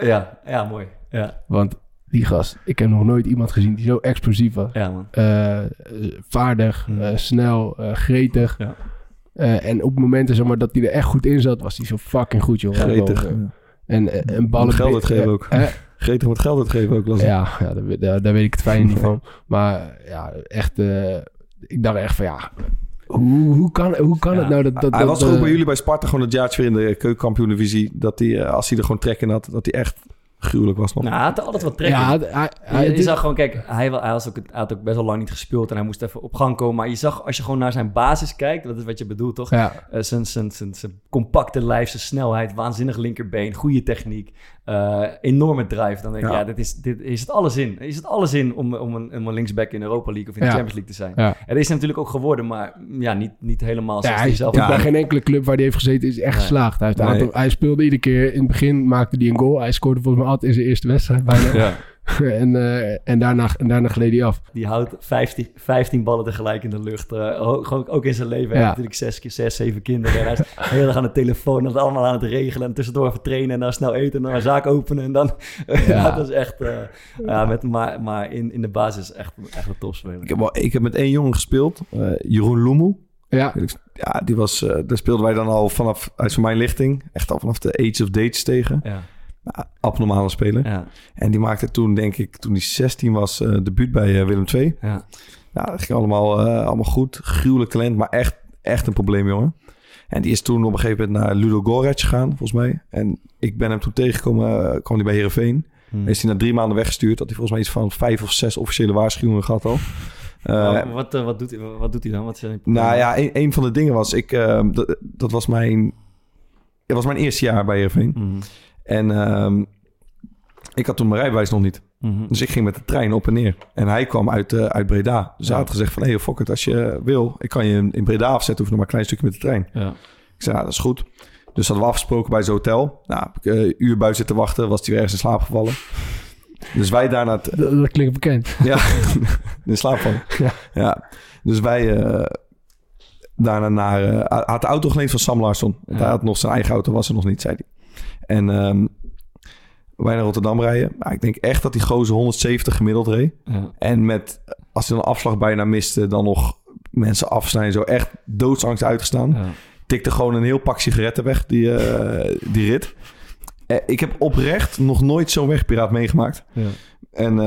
Ja, ja, mooi. Ja, Want die gast, ik heb nog nooit iemand gezien die zo explosief was. ja man. Eh, vaardig, Hmm. eh, snel, eh, gretig. Ja. Eh, en op momenten zeg maar, dat hij er echt goed in zat, was hij zo fucking goed, joh. Gretig. En, en, en ballen... Geld uitgeven ook. Eh, Gretig moet geld uitgeven ook. Ja, ja daar, weet- daar, daar weet ik het fijne niet van. Maar ja, echt... eh, ik dacht echt van ja... Hoe, hoe kan, hoe kan Ja. het nou dat... dat hij dat, was toch ook bij jullie bij Sparta gewoon het jaartje weer in de keukenkampioen-divisie. Dat hij, eh, als hij er gewoon trek in had, dat hij echt gruwelijk was nog. Nou, hij had altijd wat trek in. Ja, hij, hij, je, je dit- zag gewoon, kijk, hij, was ook, hij had ook best wel lang niet gespeeld en hij moest even op gang komen. Maar je zag, als je gewoon naar zijn basis kijkt, dat is wat je bedoelt, toch? ja, Eh, zijn, zijn, zijn, zijn compacte lijf, zijn snelheid, waanzinnig linkerbeen, goede techniek, eh, enorme drive. Dan denk ik, Ja. ja, dit is, dit is het alles in. Is het alles in om, om, een, om een linksback in Europa League of in de Ja. Champions League te zijn? ja. Dat is natuurlijk ook geworden, maar mm, ja, niet, niet helemaal Ja, zoals hij zelf bij geen enkele club waar hij heeft gezeten is echt Nee. geslaagd. Hij, heeft een Nee. aantal- hij speelde iedere keer... In het begin maakte hij een goal. Hij scoorde volgens mij altijd in zijn eerste wedstrijd bijna. *laughs* En, eh, en, daarna, en daarna gleed hij af. Die houdt 15, 15 ballen tegelijk in de lucht. Eh, ook, gewoon ook in zijn leven. Hij Ja. heeft natuurlijk zes, keer zes, zeven kinderen. En hij is *laughs* heel erg aan de telefoon. Dat allemaal aan het regelen. En tussendoor even trainen. En dan snel eten. En dan een zaak openen. En dan... *laughs* Ja. dat is echt... eh, ja, met, maar maar in, in de basis echt, echt een topspeler. Ik heb, wel, ik heb met één jongen gespeeld, eh, Jeroen Loemel. Ja, Ja, die was, eh, daar speelden wij dan al vanaf, uit van mijn lichting, echt al vanaf de Age of Dates tegen. Ja, abnormale speler. ja, En die maakte toen, denk ik, toen hij 16 was, eh debuut bij eh, Willem II. ja. Ja, dat ging allemaal, eh, allemaal goed. Gruwelijk talent, maar echt, echt een probleem, jongen. En die is toen op een gegeven moment naar Ludo Goretz gegaan, volgens mij. En ik ben hem toen tegengekomen, kwam hij bij Heerenveen. Hm. Is hij na drie maanden weggestuurd. Had hij volgens mij iets van vijf of zes officiële waarschuwingen gehad al. *laughs* Wat, wat, doet, hij- wat doet hij dan? Wat zijn nou ja, een, een van de dingen was, ik, eh, dat, dat was mijn, het was mijn eerste jaar bij Heerenveen. Mhm, En ehm, ik had toen mijn rijbewijs nog niet. mhm. Dus ik ging met de trein op en neer. En hij kwam uit, eh, uit Breda. Dus hij had gezegd van... hé, hey, fuck it, als je wil... ik kan je in Breda afzetten. Hoef nog maar een klein stukje met de trein. Ja. Ik zei, ja, dat is goed. Dus hadden we afgesproken bij zijn hotel. Nou, heb ik eh, een uur buiten zitten wachten. Was hij weer ergens in slaap gevallen. Dus wij daarna... dat, dat klinkt bekend. ja, *laughs* in slaap vallen. Ja. ja. Dus wij eh, daarna naar... eh, had de auto geleend van Sam Larsson. Ja. Hij had nog zijn eigen auto, was er nog niet, zei hij. En ehm, wij naar Rotterdam rijden. Nou, ik denk echt dat die gozer 170 gemiddeld reed. Ja. En met, als hij dan een afslag bijna miste, dan nog mensen afsnijden. Zo echt doodsangst uitgestaan. Ja. Tikte gewoon een heel pak sigaretten weg, die, eh, die rit. Eh, ik heb oprecht nog nooit zo'n wegpiraat meegemaakt. Ja. En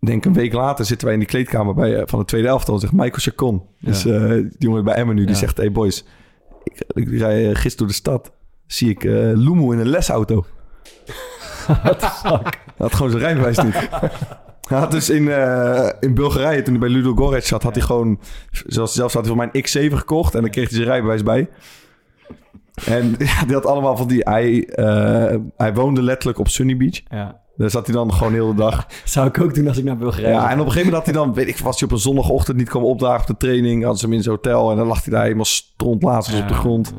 ik denk een week later zitten wij in die kleedkamer bij, eh, van de tweede elftal. Zegt Michael Chacon, dus die jongen bij Emmen nu, die zegt... Hey boys, ik, ik rij gisteren door de stad. Zie ik eh Loemo in een lesauto. *laughs* Hij had gewoon zijn rijbewijs niet. Hij had dus in, eh, in Bulgarije, toen hij bij Ludo Goretz zat, had hij gewoon... Zelfs, zelfs had hij voor mijn X7 gekocht en dan kreeg hij zijn rijbewijs bij. En *laughs* ja, die had allemaal van die... Hij, eh, hij woonde letterlijk op Sunny Beach. Ja. Daar zat hij dan gewoon heel de dag. *laughs* Zou ik ook doen als ik naar Bulgarije Ja, en op een gegeven moment had hij dan... Weet ik, was hij op een zondagochtend niet komen opdagen op de training. Hadden ze hem in zijn hotel en dan lag hij daar helemaal strontlaatst Ja. op de grond.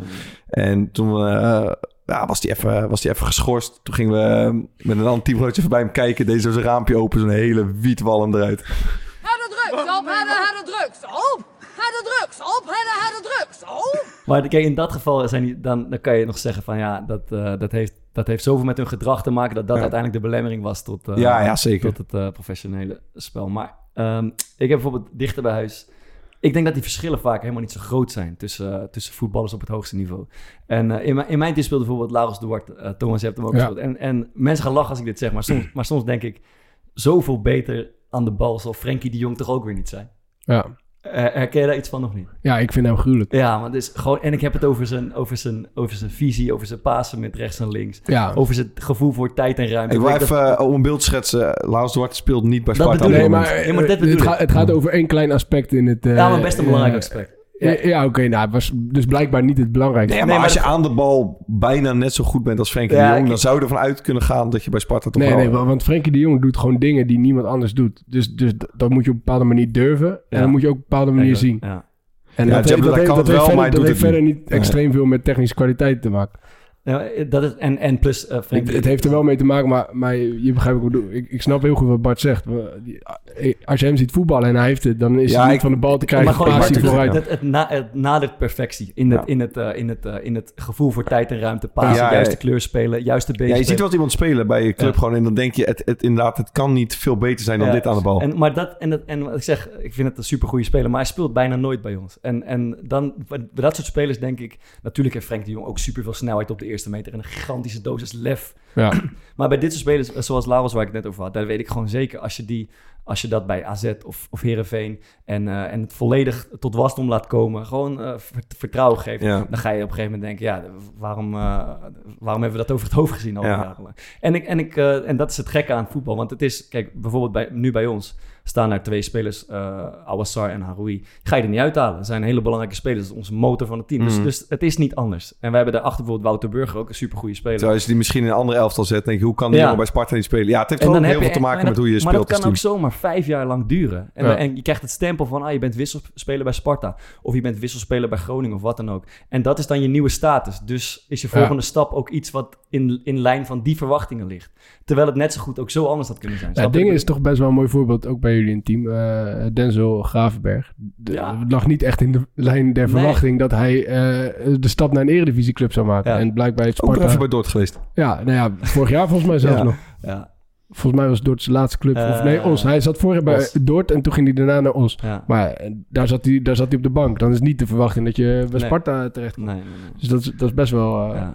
En toen eh, ja, was hij even, was die even geschorst. Toen gingen we eh, met een ander teamgenootje voorbij hem kijken. Deed zo zijn raampje open, zo'n hele wietwalm eruit. Ga de drugs op, ga de, ga de drugs op. Ga de drugs op, ga de, ga de drugs op. Maar kijk, in dat geval zijn die, dan, dan kan je nog zeggen van ja, dat, eh, dat, heeft, dat heeft zoveel met hun gedrag te maken dat dat Ja. uiteindelijk de belemmering was tot, eh, Ja, ja, zeker. tot het eh, professionele spel. Maar ehm, ik heb bijvoorbeeld dichter bij huis. Ik denk dat die verschillen vaak helemaal niet zo groot zijn tussen, eh, tussen voetballers op het hoogste niveau. En eh, in, mijn, in mijn team speelde bijvoorbeeld Laurens Duarte. eh, Thomas, je hebt hem ook Ja. gespeeld. En, en mensen gaan lachen als ik dit zeg, maar soms, maar soms denk ik... zoveel beter aan de bal zal Frenkie de Jong toch ook weer niet zijn. Ja. Eh, herken je daar iets van of niet? ja, ik vind hem gruwelijk. Ja, maar dus gewoon, en ik heb het over zijn, over, zijn, over zijn visie, over zijn pasen met rechts en links. Ja. Over zijn gevoel voor tijd en ruimte. Ik wil even eh, om een beeld schetsen. Laurens Duarte speelt niet bij Dat Sparta. bedoel dit Nee, maar, Ja, maar dit eh, bedoel het, ik. gaat, het gaat over één klein aspect in het... eh, Ja, maar best een belangrijk aspect. Ja, ja oké. nou, het was dus blijkbaar niet het belangrijkste. Nee, maar, Nee, maar als je aan de bal bijna net zo goed bent als Frenkie Ja, de Jong... dan zou je ervan uit kunnen gaan dat je bij Sparta toch Nee, wel... nee, wa- want Frenkie de Jong doet gewoon dingen die niemand anders doet. Dus, dus dat moet je op een bepaalde manier durven. En dat moet je ook op een bepaalde manier zien. Ja. En Ja, dat, heeft, dat, heeft, wel, verder, maar dat doet heeft het verder niet. niet extreem veel met technische kwaliteit te maken. Ja, dat is, en, en plus eh Het, heeft er wel mee te maken, maar, maar je begrijpt wat ik bedoel. Ik, ik snap heel goed wat Bart zegt. Maar die- Als je hem ziet voetballen en hij heeft het, dan is Ja, hij niet ik- van de bal te maar krijgen. gewoon, het, vooruit. het, het, na, het nadert perfectie in het, Ja. in, het, eh, in, het, eh, in het gevoel voor tijd en ruimte. Pasen, Ja, ja, juiste ja. kleur spelen, juiste been Ja, je ziet wat iemand spelen bij je club Ja. gewoon... en dan denk je, het, het, inderdaad, het kan niet veel beter zijn dan Ja, dit aan de bal. En, maar dat, en, dat, en wat ik zeg, ik vind het een supergoeie speler, maar hij speelt bijna nooit bij ons. En, en dan, bij dat soort spelers denk ik, natuurlijk heeft Frenk de Jong ook superveel snelheid op de eerste meter en een gigantische dosis lef. Ja. *clears throat* Maar bij dit soort spelers, zoals Laurens waar ik het net over had, daar weet ik gewoon zeker, als je, die, als je dat bij AZ of, of Heerenveen en, eh, en het volledig tot wasdom laat komen, gewoon eh, vert- vertrouwen geeft, Ja. dan ga je op een gegeven moment denken, ja, waarom, eh, waarom hebben we dat over het hoofd gezien al Ja. En, ik, en, ik, en dat is het gekke aan voetbal. Want het is, kijk, bijvoorbeeld bij, nu bij ons staan er twee spelers, Awassar en Haroui. Ga je er niet uithalen. Dat zijn hele belangrijke spelers. Dat is onze motor van het team. Dus, Mhm. dus het is niet anders. En wij hebben daarachter bijvoorbeeld Wouter Burger, ook een supergoeie speler. Als je die misschien in een andere elftal zet... denk je, hoe kan die Ja. jongen bij Sparta niet spelen? Ja, het heeft dan heel veel te maken en met hoe je speelt Maar dat kan ook zomaar vijf jaar lang duren. En, Ja. en je krijgt het stempel van, ah, je bent wisselspeler bij Sparta. Of je bent wisselspeler bij Groningen of wat dan ook. En dat is dan je nieuwe status. Dus is je Ja. volgende stap ook iets wat in, in lijn van die verwachtingen ligt. Terwijl het net zo goed ook zo anders had kunnen zijn. Ja, je? Dingen is toch best wel een mooi voorbeeld, ook bij jullie in het team. Eh, Denzel Gravenberg. De- Ja. Het lag niet echt in de lijn der Nee. verwachting dat hij eh, de stap naar een eredivisieclub zou maken. Ja. En blijkbaar heeft Ook Sparta... even bij Dort geweest. Ja, nou ja, vorig jaar volgens mij zelfs Ja. nog. Ja, Volgens mij was Dort zijn laatste club. of Eh, nee, Os. Hij zat vorig bij. Dort en toen ging hij daarna naar Os. ja. Maar eh, daar zat, hij, daar zat hij op de bank. Dan is niet de verwachting dat je bij Nee. Sparta terecht komt. Nee, nee, nee. Dus dat is, dat is best wel... eh, Ja.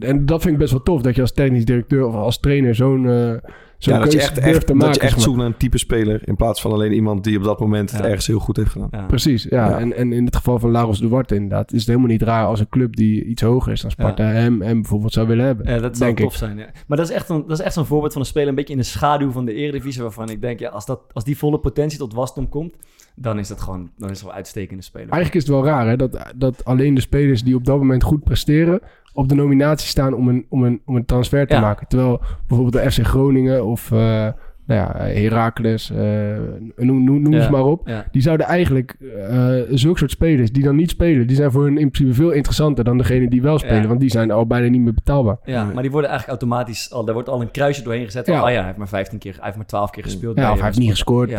En dat vind ik best wel tof. Dat je als technisch directeur of als trainer zo'n eh zo'n Ja, dat je echt, echt, te dat je echt zoekt naar een type speler... in plaats van alleen iemand die op dat moment het ergens heel goed heeft gedaan. Ja. Precies, ja. Ja. En, en in het geval van Laros Duarte inderdaad... is het helemaal niet raar als een club die iets hoger is dan Sparta... hem, hem bijvoorbeeld zou willen hebben. Ja, dat zou denk tof ik. zijn. Ja. Maar dat is, echt een, dat is echt zo'n voorbeeld van een speler een beetje in de schaduw van de Eredivisie, waarvan ik denk, ja, als, dat, als die volle potentie tot wasdom komt, dan is dat gewoon dan is het wel een uitstekende speler. Eigenlijk is het wel raar hè, dat, dat alleen de spelers die op dat moment goed presteren... op de nominatie staan om een, om een, om een transfer te Ja. maken. Terwijl bijvoorbeeld de FC Groningen of uh, nou ja, Heracles, uh, noem, noem, noem Ja. ze maar op... Ja. die zouden eigenlijk uh, zulke soort spelers die dan niet spelen... die zijn voor hun in principe veel interessanter dan degene die wel spelen... Ja. want die zijn al bijna niet meer betaalbaar. Ja, maar die worden eigenlijk automatisch al, daar wordt al een kruisje doorheen gezet. Ja. Ja. Oh ja, hij heeft maar 15 keer, hij heeft maar 12 keer gespeeld. Ja, of hij eh, heeft niet gescoord. Ja.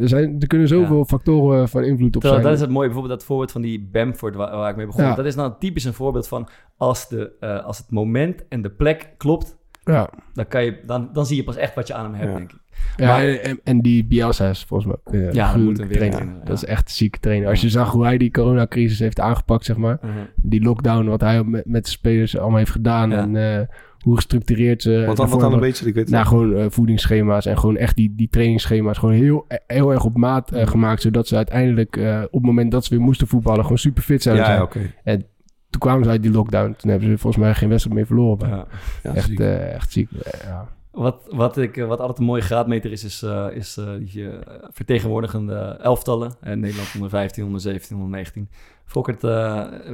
Er, zijn, er kunnen zoveel Ja. factoren van invloed op Terwijl, zijn. dat is het mooie, bijvoorbeeld dat voorbeeld van die Bamford waar, waar ik mee begon. Ja. Dat is nou typisch een voorbeeld van als, de, uh, als het moment en de plek klopt, ja. dan, kan je, dan, dan zie je pas echt wat je aan hem hebt, Ja. denk ik. Ja, Maar- en, en die Bielsa is volgens mij uh, Ja, dat trainer. ja. Dat is echt een zieke trainer. Als je zag hoe hij die coronacrisis heeft aangepakt, zeg maar. Uh-huh. Die lockdown, wat hij met, met de spelers allemaal heeft gedaan. Ja. En uh, hoe gestructureerd ze... Wat dan, wat dan een beetje, ik weet het Nou, gewoon uh, voedingsschema's en gewoon echt die, die trainingsschema's gewoon heel, heel erg op maat uh, gemaakt. Zodat ze uiteindelijk uh, op het moment dat ze weer moesten voetballen gewoon super fit zouden Ja, zijn. ja, oké. Toen kwamen ze uit die lockdown. Toen hebben ze volgens mij geen wedstrijd meer verloren. Ja. Ja, echt, ziek. uh, echt ziek. Ja. Wat, wat, ik, wat altijd een mooie graadmeter is, is, uh, is uh, je vertegenwoordigende elftallen. Uh, Nederland onder 15, onder 17, onder 19. Fokkert, eh,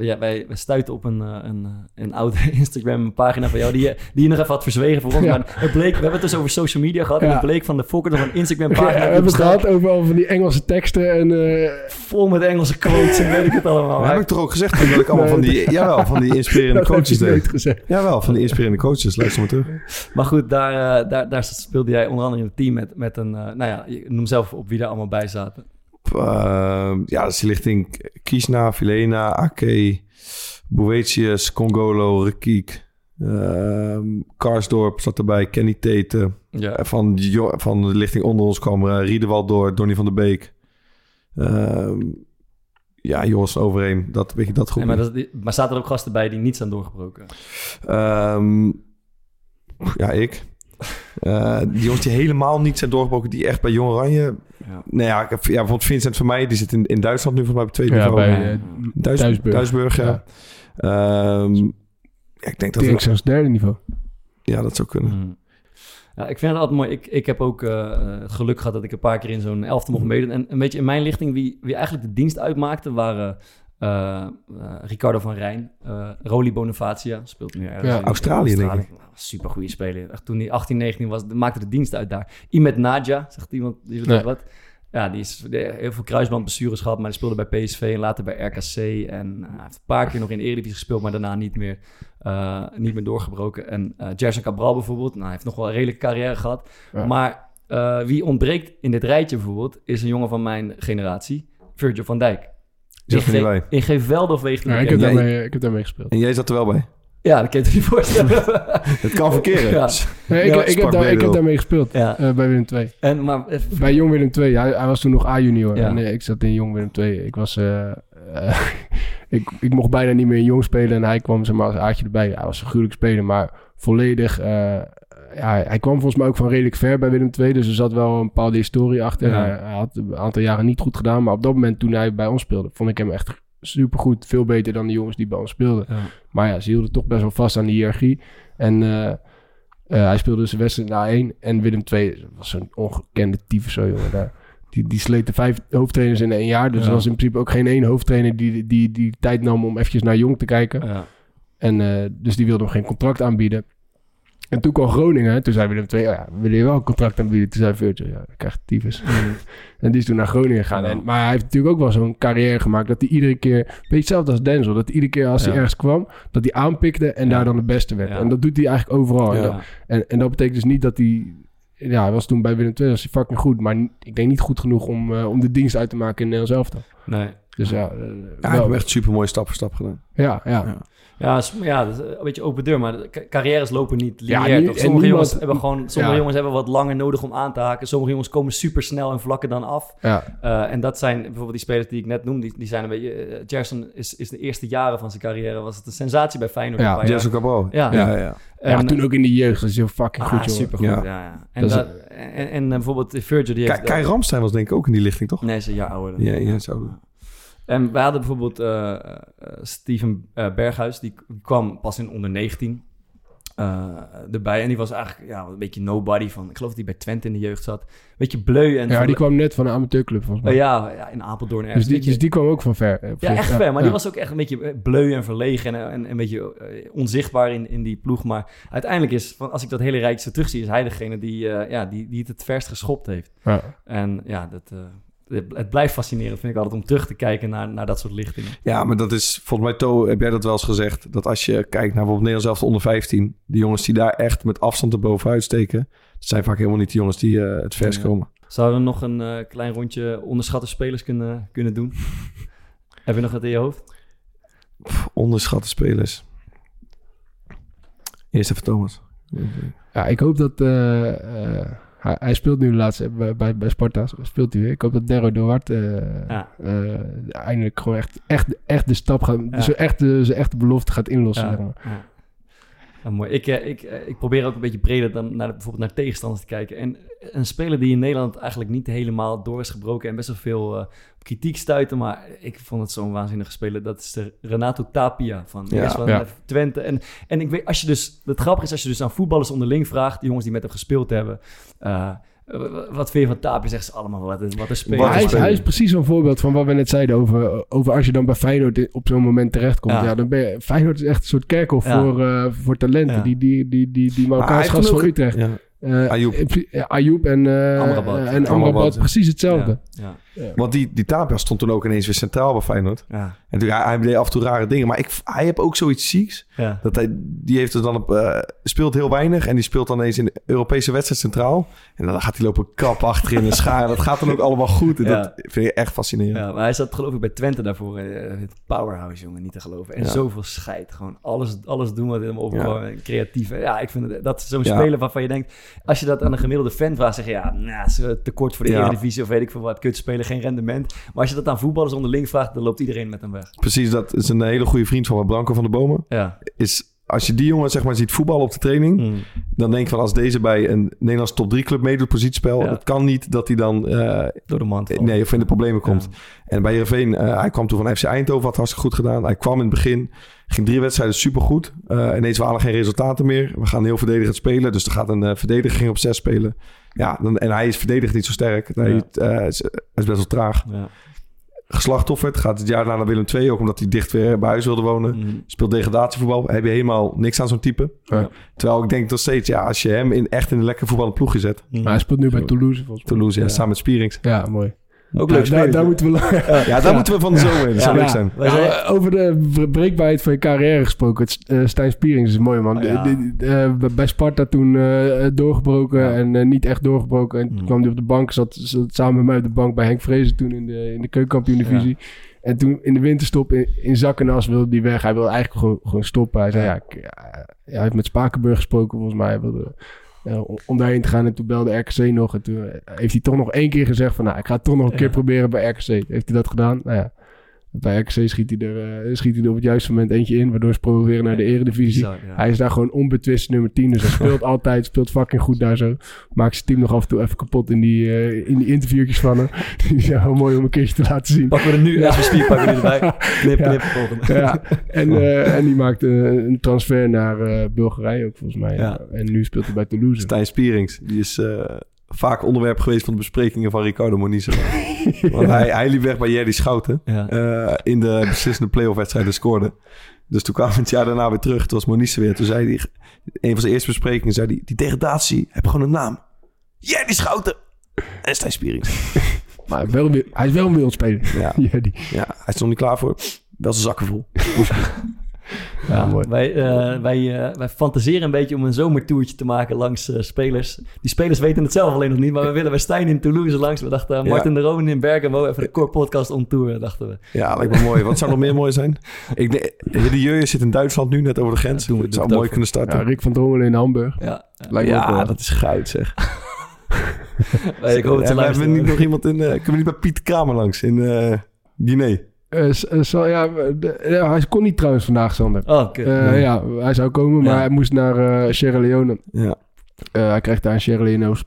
ja, wij, wij stuiten op een, eh, een, eh, een oude *laughs* Instagram-pagina van jou... Die, je- die je nog even had verzwegen voor ons. Ja. Maar het bleek, we hebben het dus over social media gehad... en het bleek van de Fokkert nog een Ja, Instagram-pagina... we hebben het gehad over van die Engelse teksten en... eh, vol met Engelse quotes *laughs* en weet ik het allemaal. Maar heb ik toch ook gezegd toen dat ik allemaal van die, jawel, van die inspirerende *laughs* dat heb coaches deed. gezegd. Jawel, van die inspirerende coaches. Luister maar terug. Maar goed, daar, daar, daar speelde jij onder andere in het team met, met een... nou ja, je noem zelf op wie daar allemaal bij zaten. Ehm, ja, dat is die lichting Kiesna, Filena, Ake, Boetius, Congolo, Rekiek. ehm Karsdorp zat erbij, Kenny Tete. Ja. Van, jo- van de lichting onder ons kwam eh, Riedewald door, Donny van der Beek. Ehm, ja, Joris van Overeem, dat, weet je, dat goed. Nee, maar, dat, maar zaten er ook gasten bij die niet zijn doorgebroken? Ja, ik. Eh, die jongens die helemaal niet zijn doorgebroken, die echt bij Jong Oranje... Ja. Nou ja, ik heb- ja, bijvoorbeeld Vincent van mij, die zit in, in Duitsland nu volgens mij op tweede Ja, niveau. bij eh, Duis- Duisburg. Duisburg, ja. Ehm, ja, ik denk dat ik zelfs derde niveau. ja, dat zou kunnen. Mhm. Ja, ik vind het altijd mooi. Ik, ik heb ook eh, het geluk gehad dat ik een paar keer in zo'n elfte mocht meedoen. En een beetje in mijn lichting, wie, wie eigenlijk de dienst uitmaakte, waren Ricardo van Rijn, eh Roli Bonifacia, speelt nu ergens Ja, in Australië, denk ik. Super goede speler. Echt, toen hij 18, 19 was, maakte de dienst uit daar. Imet Nadja, zegt iemand, die Nee. wat? Ja, die is heel veel kruisbandblessures gehad, maar die speelde bij PSV en later bij RKC. En eh, hij heeft een paar keer nog in de Eredivisie gespeeld, maar daarna niet meer, eh, niet meer doorgebroken. En eh Gerson Cabral bijvoorbeeld, nou, hij heeft nog wel een redelijke carrière gehad. Ja. Maar eh, wie ontbreekt in dit rijtje bijvoorbeeld, is een jongen van mijn generatie, Virgil van Dijk. Zat er niet bij. In geen veld of wegen. Ja, ik, heb daarmee, ik heb daarmee gespeeld. En jij zat er wel bij. Ja, dat kan je je niet voorstellen. *laughs* Het kan verkeren. Ja. Nee, ik, Ja, ik, heb daar, ik heb daarmee gespeeld. Ja. eh, bij Willem II. En, maar, Bij Jong Willem II. Hij, hij was toen nog A-junior. Eh, ik zat in Jong Willem II. Ik was... eh, eh, *laughs* ik, ik mocht bijna niet meer in Jong spelen. En hij kwam zeg maar, als aardje erbij. Hij was een gruwelijk speler, maar volledig... ja, hij kwam volgens mij ook van redelijk ver bij Willem II. Dus er zat wel een bepaalde historie achter. Ja. Hij, had een aantal jaren niet goed gedaan. Maar op dat moment toen hij bij ons speelde... vond ik hem echt supergoed. Veel beter dan de jongens die bij ons speelden. Ja. Maar ja, ze hielden toch best wel vast aan die hiërarchie. En eh, eh, hij speelde dus wedstrijd na één. En Willem II dat was zo'n ongekende tyfus zo, jongen. Daar. Die, die sleet de vijf hoofdtrainers in één jaar. Dus Ja. er was in principe ook geen één hoofdtrainer die, die, die tijd nam om eventjes naar Jong te kijken. En eh, dus die wilde hem geen contract aanbieden. En toen kwam Groningen. Toen zei Willem II, oh ja, we willen je wel een contract aanbieden. Toen zei Virgil, ja, dan krijg je tyfus. *laughs* en die is toen naar Groningen gegaan. Ja. En, maar hij heeft natuurlijk ook wel zo'n carrière gemaakt... dat hij iedere keer, beetje hetzelfde als Denzel... dat hij iedere keer als Ja. hij ergens kwam... dat hij aanpikte en Ja. daar dan de beste werd. Ja. En dat doet hij eigenlijk overal. En, Ja. dat, en, en dat betekent dus niet dat hij... Ja, hij was toen bij Willem II was hij fucking goed. Maar ik denk niet goed genoeg om, eh, om de dienst uit te maken in Nederland zelf dan. Nee. Dus ja, eh, Ja, wel- ik heb echt super mooi stap voor stap gedaan. ja, ja. Ja. Ja, ja, dat is een beetje open deur, maar carrières lopen niet Ja, lineair. toch? Sommige niemand- jongens hebben gewoon, sommige Ja. jongens hebben wat langer nodig om aan te haken. Sommige jongens komen super snel en vlakken dan af. ja. Eh, en dat zijn bijvoorbeeld die spelers die ik net noemde, die, die zijn een beetje. Gerson is, is de eerste jaren van zijn carrière was het een sensatie bij Feyenoord. Ja. Jason Cabral. Ja. ja, ja. En- ja, toen ook in de jeugd. Dat is heel fucking ah, goed, jongen. supergoed. Ja. Ja. Ja, En, Dat is- dat- en, en, eh, bijvoorbeeld Virgil, die Kai, heeft... Kai Ramstein was denk ik ook in die lichting, toch? Nee, is een jaar ouder. dan Ja, ja, zo. En we hadden bijvoorbeeld eh, eh, Steven eh, Berghuis, die kwam pas in onder 19 eh, erbij. En die was eigenlijk ja, een beetje nobody van, ik geloof dat hij bij Twente in de jeugd zat. Beetje bleu en... Ja, die kwam net van een amateurclub volgens mij. Ja, ja, in Apeldoorn ergens. dus, die, Beetje- dus die kwam ook van ver. eh, ja, echt ver. Maar die was ook echt een beetje bleu en verlegen en, en een beetje onzichtbaar in, in die ploeg. Maar uiteindelijk is, van, als ik dat hele rijtje terugzie, is hij degene die, ja, die, die het het verst geschopt heeft. Ja. En ja, dat, het, blijft fascinerend, vind ik altijd, om terug te kijken naar, naar dat soort lichtingen. Ja, maar dat is, volgens mij, To, heb jij dat wel eens gezegd, dat als je kijkt naar bijvoorbeeld Nederland zelf onder 15, die jongens die daar echt met afstand erbovenuit steken, dat zijn vaak helemaal niet de jongens die eh, het vers Ja. komen. Zouden we nog een eh, klein rondje onderschatte spelers kunnen, kunnen doen? *laughs* Heb je nog wat in je hoofd? Pff, onderschatte spelers. Eerst even Thomas. Ja, ik hoop dat... eh, eh, hij, hij speelt nu laatst eh, bij, bij, bij Sparta. Speelt hij weer. Ik hoop dat Derro Duarte Ja. eh, eindelijk gewoon echt, echt, echt de stap gaat... Zijn echte, zijn echte belofte gaat inlossen. zeg maar. Ja. Mooi. Ik, eh, ik, eh, ik probeer ook een beetje breder dan naar, bijvoorbeeld naar tegenstanders te kijken. En een speler die in Nederland eigenlijk niet helemaal door is gebroken en best wel veel eh, kritiek stuiten, maar ik vond het zo'n waanzinnige speler. Dat is de Renato Tapia van, Ja. is van Ja. Twente. En, en ik weet, als je dus, het grappige is als je dus aan voetballers onderling vraagt, die jongens die met hem gespeeld hebben, Wat vind je van Tapia? Zegt ze allemaal wat, een- wat een speler. Hij, is, speler. hij is precies zo'n voorbeeld van wat we net zeiden over, over als je dan bij Feyenoord op zo'n moment terechtkomt. Ja. Ja. dan ben je, Feyenoord is echt een soort kerkhof Ja. voor, eh, voor talenten. Ja. Die, die, die, die, die Marokkaanse gast van Utrecht. Ja. Eh, Ayoub. ja, Ayoub en, eh, Amrabat. en Amrabat, Amrabat, ja. precies hetzelfde. Ja, Want die, die Tapia stond toen ook ineens weer centraal bij Feyenoord. ja, En toen, hij, hij deed af en toe rare dingen. Maar ik, hij heeft ook zoiets zieks. ja. Dat hij, die heeft er dan op, eh, speelt heel weinig. En die speelt dan eens in de Europese wedstrijd centraal. En dan gaat hij lopen kap achterin en *laughs* scharen. Dat gaat dan ook allemaal goed. En. Dat vind ik echt fascinerend. Ja, maar hij zat geloof ik bij Twente daarvoor. eh, het powerhouse, jongen, niet te geloven. En zoveel scheid. Gewoon alles, alles doen wat hem opkomt. Creatief. Ja, ik vind het, dat zo'n speler waarvan je denkt... Als je dat aan een gemiddelde fan vraagt, zeg je... Ja, nou, is eh, te kort voor de. Eredivisie of weet ik veel wat. Kut spelen, geen rendement. Maar als je dat aan voetballers onderling vraagt, dan loopt iedereen met hem weg. Precies, dat is een hele goede vriend van me, Branko van de Bomen. Ja. Is, als je die jongen zeg maar ziet voetballen op de training... Mm. dan denk je van als deze bij een Nederlands top 3 club meedoet positiespel... Ja. het kan niet dat hij dan eh, Door de mand. valt. nee, of in de problemen komt. Ja. En bij Heerenveen, eh hij kwam toen van FC Eindhoven, had hartstikke goed gedaan. Hij kwam in het begin, ging drie wedstrijden supergoed. Eh ineens waren er geen resultaten meer. We gaan heel verdedigend spelen, dus er gaat een eh, verdediger ging op zes spelen. Ja, dan, en hij is verdedigend niet zo sterk. Hij, Ja. eh, is, hij is best wel traag. Ja. Geslachtofferd, gaat het jaar daarna naar Willem II, ook omdat hij dicht weer bij huis wilde wonen. Mm. Speelt degradatievoetbal, heb je helemaal niks aan zo'n type. Ja. Terwijl ik denk nog steeds, ja, als je hem in, echt in een lekker voetballend ploegje zet. Mm. Maar hij speelt nu bij Toulouse volgens mij. Toulouse, ja, Ja. samen met Spierings. Ja, mooi. Ook Ja, leuk daar, daar moeten we... Ja, *laughs* daar moeten we van de zomer in. Dat zou Ja. leuk zijn. Wij zijn- Ja, over de bre- breekbaarheid van je carrière gesproken. Het, eh, Stijn Spierings is een mooie man. Ja. De- de- eh, bij- bij Sparta toen eh, doorgebroken Ja. en niet echt doorgebroken. En toen Mm. kwam hij op de bank, zat, zat samen met mij op de bank bij Henk Vrezen toen in de, in de keukenkampioen-divisie. En toen in de winterstop in, in zak en as wilde hij weg. Hij wilde eigenlijk gewoon, gewoon stoppen. Hij zei, ja, ik- ja, hij heeft met Spakenburg gesproken volgens mij. Hij wilde, om daarheen te gaan. En toen belde RKC nog. En toen eh, heeft hij toch nog één keer gezegd van... Nou, ik ga het toch nog een keer proberen bij RKC. Heeft hij dat gedaan? Nou ja. Bij RKC schiet hij, er, eh, schiet hij er op het juiste moment eentje in. Waardoor ze proberen naar de eredivisie. Bizar, ja. Hij is daar gewoon onbetwist nummer 10. Dus hij *laughs* speelt altijd, speelt fucking goed daar zo. Maakt zijn team nog af en toe even kapot in die, eh, in die interviewtjes van hem. *laughs* Die zijn wel mooi om een keertje te laten zien. Pakken we er nu, als we pakken we er erbij. *laughs* Knip, Ja. knip, volgende. Ja, en, eh, en die maakte een transfer naar eh, Bulgarije ook volgens mij. Ja. En nu speelt hij bij Toulouse. Stijn Spierings, die is eh, vaak onderwerp geweest van de besprekingen van Ricardo Moniz. *laughs* Want hij, hij liep weg bij Jerry Schouten Ja. eh, in de beslissende playoff wedstrijden scoorde. Dus toen kwam het jaar daarna weer terug. Toen was Moniz er weer. Toen zei hij, een van zijn eerste besprekingen, zei hij, die degradatie heb gewoon een naam. Jerry Schouten en Stijn Spierings. *laughs* Maar wel, een wi- hij is wel een wereldspeler. Ja, *laughs* Ja, die. ja, hij nog niet klaar voor. Wel zijn zakken vol. Ja, mooi. Wij, eh, wij, eh, wij fantaseren een beetje om een zomertoertje te maken langs eh, spelers. Die spelers weten het zelf alleen nog niet, maar we willen bij Stijn in Toulouse langs. We dachten, Ja. Martin de Roon in Bergamo, even de core podcast on tour, dachten we. Ja, lijkt me mooi. Wat zou nog meer mooi zijn? Ik denk, de Jurje zit in Duitsland nu, net over de grens. Ja, doen we- het zou mooi kunnen starten. Ja, Rick van Drongelen in Hamburg. Ja, ja. Lijkt dat is goud zeg. *laughs* Wij- ik hoop het en te we hebben niet nog iemand in... kunnen we niet bij Pieter Kramer langs in eh Guinea? Eh, eh, ja, de- ja, hij kon niet trouwens vandaag, Sander. Oh. Eh, Ja, hij zou komen, maar Ja. hij moest naar eh, Sierra Leone. Ja. Eh, hij krijgt daar een Sierra Leone's,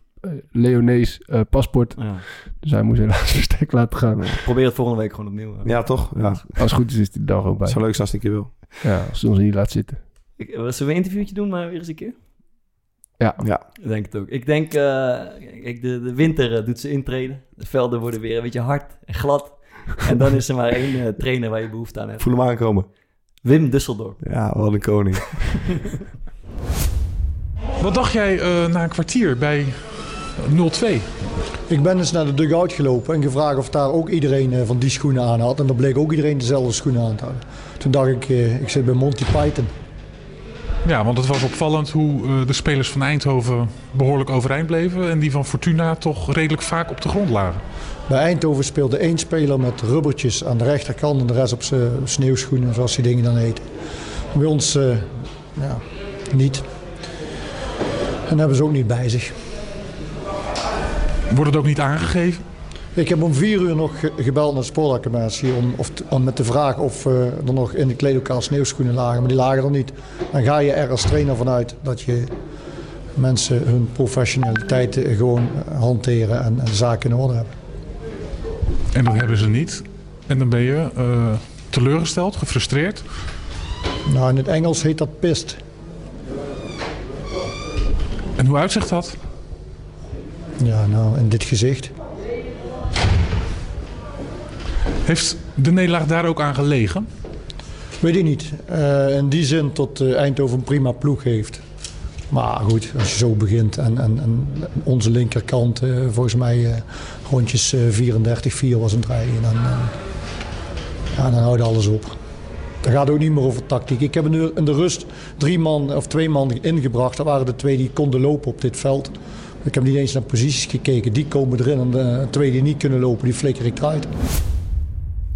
Leonees eh, paspoort. Ja. Dus hij moest helaas *laughs* een stek laten gaan. Probeer het volgende week gewoon opnieuw. ja, toch? Ja, Als het goed is, is hij er dan ook bij. zou leuk als het een keer wil. Ja, als hij ons niet laat zitten. Ik, zullen we een interviewtje doen, maar weer eens een keer? Ja, Ik denk het ook. Ik denk, eh, kijk, de, de winter doet ze intreden. De velden worden weer een beetje hard en glad. En dan is er maar één eh, trainer waar je behoefte aan hebt. Voel hem aankomen. Wim Dusseldorp. Ja, wat een koning. *laughs* Wat dacht jij eh, na een kwartier bij 0-2? Ik ben eens naar de dugout gelopen en gevraagd of daar ook iedereen eh, van die schoenen aan had. En dan bleek ook iedereen dezelfde schoenen aan te hebben. Toen dacht ik, eh, ik zit bij Monty Python. Ja, want het was opvallend hoe eh, de spelers van Eindhoven behoorlijk overeind bleven. En die van Fortuna toch redelijk vaak op de grond lagen. Bij Eindhoven speelde één speler met rubbertjes aan de rechterkant en de rest op zijn sneeuwschoenen, zoals die dingen dan heten. Bij ons eh, ja, niet. En hebben ze ook niet bij zich. Wordt het ook niet aangegeven? Ik heb om vier uur nog ge- gebeld naar de sportacclimatie om, of om met de vraag of eh, er nog in de kleedlokaal sneeuwschoenen lagen. Maar die lagen er niet. Dan ga je er als trainer vanuit dat je mensen hun professionaliteit eh, gewoon eh, hanteren en, en zaken in orde hebben. En dat hebben ze niet. En dan ben je teleurgesteld, gefrustreerd. Nou, in het Engels heet dat pist. En hoe uitzicht dat? Ja, nou, in dit gezicht. Heeft de nederlaag daar ook aan gelegen? Weet ik niet. Eh, in die zin tot eh, Eindhoven een prima ploeg heeft. Maar goed, als je zo begint en, en, en onze linkerkant, eh, volgens mij rondjes eh, 34-4 was een rijden. En dan, ja, dan houdt alles op. Dan gaat ook niet meer over tactiek. Ik heb in de rust drie man of twee man ingebracht. Dat waren de twee die konden lopen op dit veld. Ik heb niet eens naar posities gekeken. Die komen erin en de twee die niet kunnen lopen, die flikker ik eruit.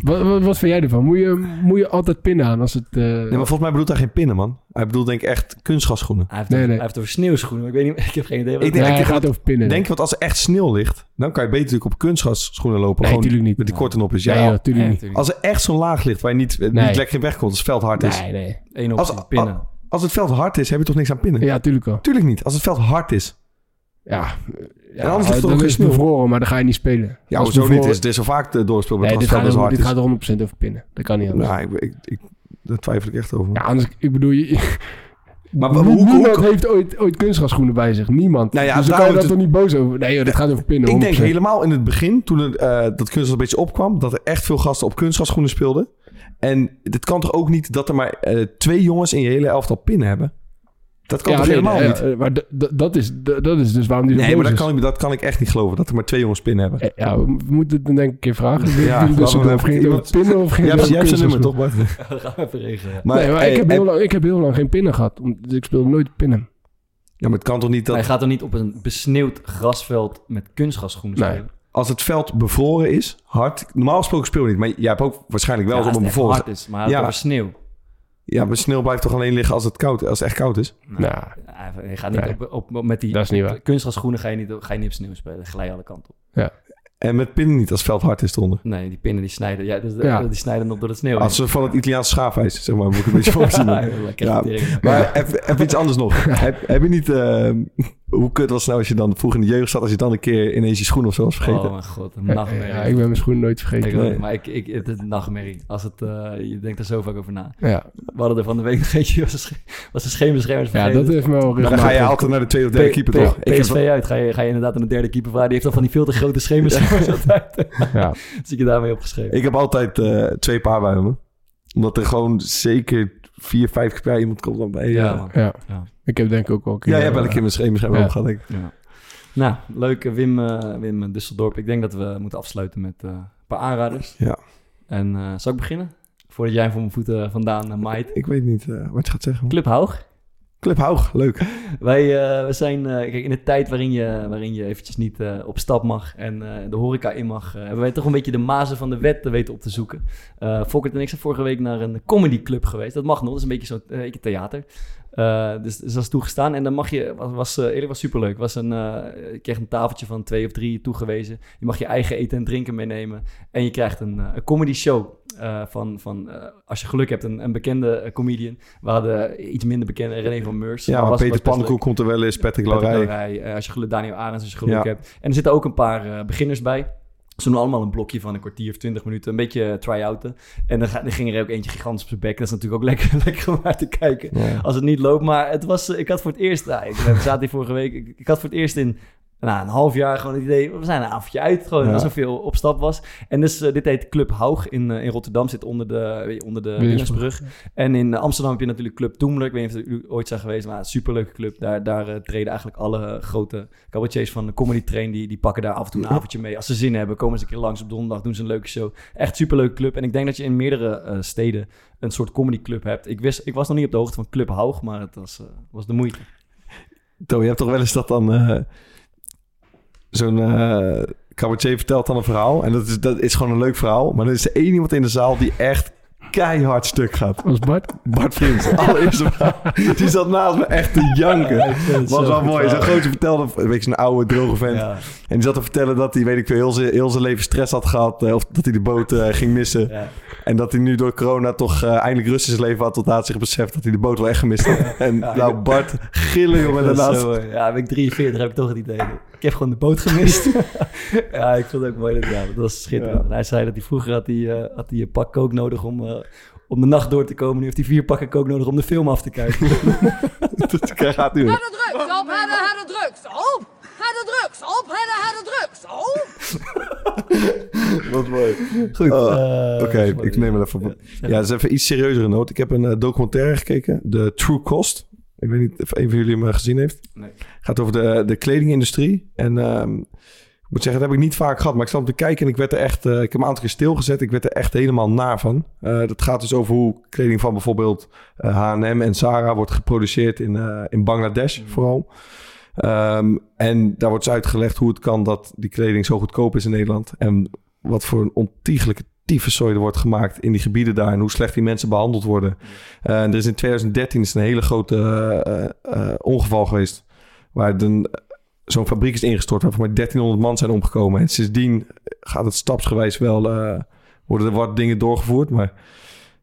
Wat, wat, wat vind jij ervan? Moet je, moet je altijd pinnen aan als het... eh, Nee, maar volgens mij bedoelt hij geen pinnen, man. Hij bedoelt denk ik echt kunstgasschoenen. Hij heeft, Nee, over, nee. hij heeft over sneeuwschoenen. maar Ik weet niet, *laughs* ik heb geen idee. Wat Ik denk, Nee, hij gaat over pinnen. Denk, want als er echt sneeuw ligt, dan kan je beter natuurlijk op kunstgrasschoenen lopen. Nee, gewoon tuurlijk niet. Met die korte nopjes. Ja, nee, natuurlijk Nee, niet. als er echt zo'n laag ligt waar je niet, niet lekker in weg komt, als het veld hard is. Nee, nee. Eén Als, optie, pinnen. als het veld hard is, heb je toch niks aan pinnen? Ja, tuurlijk wel. Tuurlijk niet. Als het veld hard is. Ja, ja anders ligt er dan ook is bevroren, maar dan ga je niet spelen. Ja, Als hoezo niet? bevroren- is, het is zo vaak de doorspeel, Nee, dit gaat, is er- dit is. gaat er 100% over pinnen. Dat kan niet anders. Nou, ik, ik, ik, daar twijfel ik echt over. Ja, anders, ik bedoel, je, maar hoe, hoe, niemand hoe- heeft ooit, ooit kunstgrasschoenen bij zich. Niemand. Nou ja, dus daar kan je dat moet toch niet boos over? Nee, joh, dit gaat over pinnen. ik denk 100%. helemaal in het begin, toen het, eh, dat kunstgras een beetje opkwam, dat er echt veel gasten op kunstgrasschoenen speelden. En het kan toch ook niet dat er maar eh, twee jongens in je hele elftal pinnen hebben? Dat kan Ja, toch nee, helemaal nee, niet? eh, maar dat is, dat is dus waarom die Nee, maar dat kan, ik, dat kan ik echt niet geloven, dat er maar twee jongens pinnen hebben. Eh, Ja, we moeten het dan denk ik een keer vragen. Ja, Ja, dus we of even ging iemand- pinnen of Ja, over jij hebt zijn nummer toch, *laughs* Bart? gaan we even regelen. Maar, nee, maar hey, ik, heb heel lang, ik heb heel lang geen pinnen gehad. Dus ik speelde nooit pinnen. Ja, maar het kan toch niet dat Hij gaat er niet op een besneeuwd grasveld met kunstgrasschoenen Nee. spelen. als het veld bevroren is, hard... Normaal gesproken speel je niet, maar jij hebt ook waarschijnlijk wel Ja, eens op een bevroren... hard is, maar Ja. over sneeuw. Ja, maar sneeuw blijft toch alleen liggen als het, koud, als het echt koud is? Nou, Hij je gaat niet Nee. op, op, op- met die Dat is niet waar. kunstgrasschoenen ga je niet, ga je niet op sneeuw spelen. Glij je alle kanten op. En met pinnen niet als het veld hard is eronder. Nee, die pinnen die snijden. Ja, dus, Ja. die snijden op door het sneeuw. Als ze van het Italiaanse schaafijs, zeg maar, moet ik een beetje *laughs* voorzien. Ja, lekker Ja. Maar even, even iets anders nog. *laughs* heb, heb je niet... eh, hoe kut was het nou als je dan vroeger in de jeugd zat... als je dan een keer ineens je schoen of zo was vergeten? Oh mijn god, een ja, nachtmerrie. ja, ik ben mijn schoenen nooit vergeten. Ik Nee. maar ik, ik, het is een nachtmerrie. Als het, eh, je denkt er zo vaak over na. Ja, We hadden er van de week nog eentje, was een, was een scheenbeschermers ja vergeten. dat heeft me wel dan ga je altijd naar de tweede of derde P- keeper, P- toch? Heb- PSV uit, ga je, ga je inderdaad aan de derde keeper vragen. Die heeft dan van die veel te grote scheenbeschermers *laughs* altijd. Ja. *laughs* Zie ik je daarmee opgeschreven. Ik heb altijd eh, twee paar bij me. Omdat er gewoon zeker vier, vijf keer per iemand komt dan bij. ja, Ja, man. Ja. Ja. ik heb denk ik ook wel een keer... ja, jij hebt wel een eh, keer mijn scheenbeschermer Ja. op gehad, denk ik. Ja. Nou, leuk eh, Wim, eh, Wim Dusseldorp. Ik denk dat we moeten afsluiten met eh, een paar aanraders. Ja. En eh, zal ik beginnen? Voordat jij voor mijn voeten vandaan uh, maait. Ik weet niet eh, wat je gaat zeggen. Club Haug. Club leuk. Wij eh, we zijn, eh, kijk, in de tijd waarin je, waarin je eventjes niet eh, op stap mag en de horeca in mag, hebben wij toch een beetje de mazen van de wet weten op te zoeken. Fokkert en ik zijn vorige week naar een comedyclub geweest. Dat mag nog, dat is een beetje zo'n theater. Eh, dus, dus dat is toegestaan. En dan mag je, was, was, eh, eerlijk was superleuk. Was een, eh, je kreeg een tafeltje van twee of drie toegewezen. Je mag je eigen eten en drinken meenemen. En je krijgt een, eh, een comedy show van, van als je geluk hebt, een, een bekende comedian. We hadden iets minder bekende René van Meurs. Ja, maar was- Peter Pannenkoek komt er wel eens, Patrick eh, als je geluk, Daniel Arends als je geluk Ja. hebt. En er zitten ook een paar beginners bij. Ze doen allemaal een blokje van een kwartier of twintig minuten. Een beetje eh, try-outen. En dan, ging er ook eentje gigantisch op zijn bek. Dat is natuurlijk ook lekker, *laughs* lekker om naar te kijken. Ja. Als het niet loopt. Maar het was, eh, ik had voor het eerst... Nou, ik, zaten hier vorige week. Ik, ik had voor het eerst in nou, een half jaar gewoon het idee... We zijn een avondje uit. Gewoon Ja. op stap was. En dus eh, dit heet Club Haug in, eh, in Rotterdam. Zit onder de, je, onder de. Willemsbrug. En in Amsterdam heb je natuurlijk Club Toemler. Ik weet niet of jullie ooit zijn geweest, maar een superleuke club. Daar, daar eh, treden eigenlijk alle grote cabaretiers van de Comedy Train. Die, die pakken daar af en toe een avondje mee. Als ze zin hebben, komen ze een keer langs op donderdag, doen ze een leuke show. Echt superleuke club. En ik denk dat je in meerdere eh, steden een soort comedy club hebt. Ik, wist, ik was nog niet op de hoogte van Club Haug, maar het was, eh, was de moeite. To, je hebt toch wel eens dat dan eh, zo'n eh cabaretier vertelt dan een verhaal. En dat is, dat is gewoon een leuk verhaal. Maar er is één iemand in de zaal die echt keihard stuk gaat. Was Bart? Bart Vriends, *laughs* allereerste. Die zat naast me echt te janken. Was wel mooi. Zo'n grote vertelde, een beetje een oude, droge vent. Ja, En die zat te vertellen dat hij, weet ik veel, heel zijn, heel zijn leven stress had gehad. eh, Of dat hij de boot eh, ging missen. ja. En dat hij nu door corona toch eindelijk rust in zijn leven had. Tot hij zich beseft dat hij de boot wel echt gemist had. *laughs* En nou, Bart, gillen jongen daarnaast. ja, ben ik 43, heb ik toch het idee. Ik heb gewoon de boot gemist. *laughs* ja, ik vond het ook mooi. Dat, ja, dat was schitterend. Ja. En hij zei dat hij vroeger had hij, eh, had hij een pak kook nodig om, eh, om de nacht door te komen. Nu heeft hij vier pakken kook nodig om de film af te kijken. *laughs* Dat gaat nu. Drugs op, harde, harde drugs op. Harde drugs drugs op de drugs op. Wat *laughs* mooi. Goed. eh, Oké, ik neem het even op. Ja, dat is even iets serieuzere noot. Ik heb een eh, documentaire gekeken, The True Cost. Ik weet niet of een van jullie hem eh, gezien heeft. Nee. gaat over de, de kledingindustrie. En ehm, ik moet zeggen, dat heb ik niet vaak gehad. Maar ik zat om te kijken en ik werd er echt... eh, ik heb een aantal keer stilgezet. Ik werd er echt helemaal naar van. Eh, dat gaat dus over hoe kleding van bijvoorbeeld eh, H&M en Zara wordt geproduceerd in, eh, in Bangladesh vooral. Ehm, en daar wordt dus uitgelegd hoe het kan dat die kleding zo goedkoop is in Nederland. En wat voor een ontiegelijke tyfuszooi er wordt gemaakt in die gebieden daar. En hoe slecht die mensen behandeld worden. En er is in 2013 is een hele grote eh, eh, ongeval geweest. Waar een- zo'n fabriek is ingestort. Waar voor mij 1300 man zijn omgekomen. En sindsdien gaat het stapsgewijs wel... worden er wat dingen doorgevoerd. Maar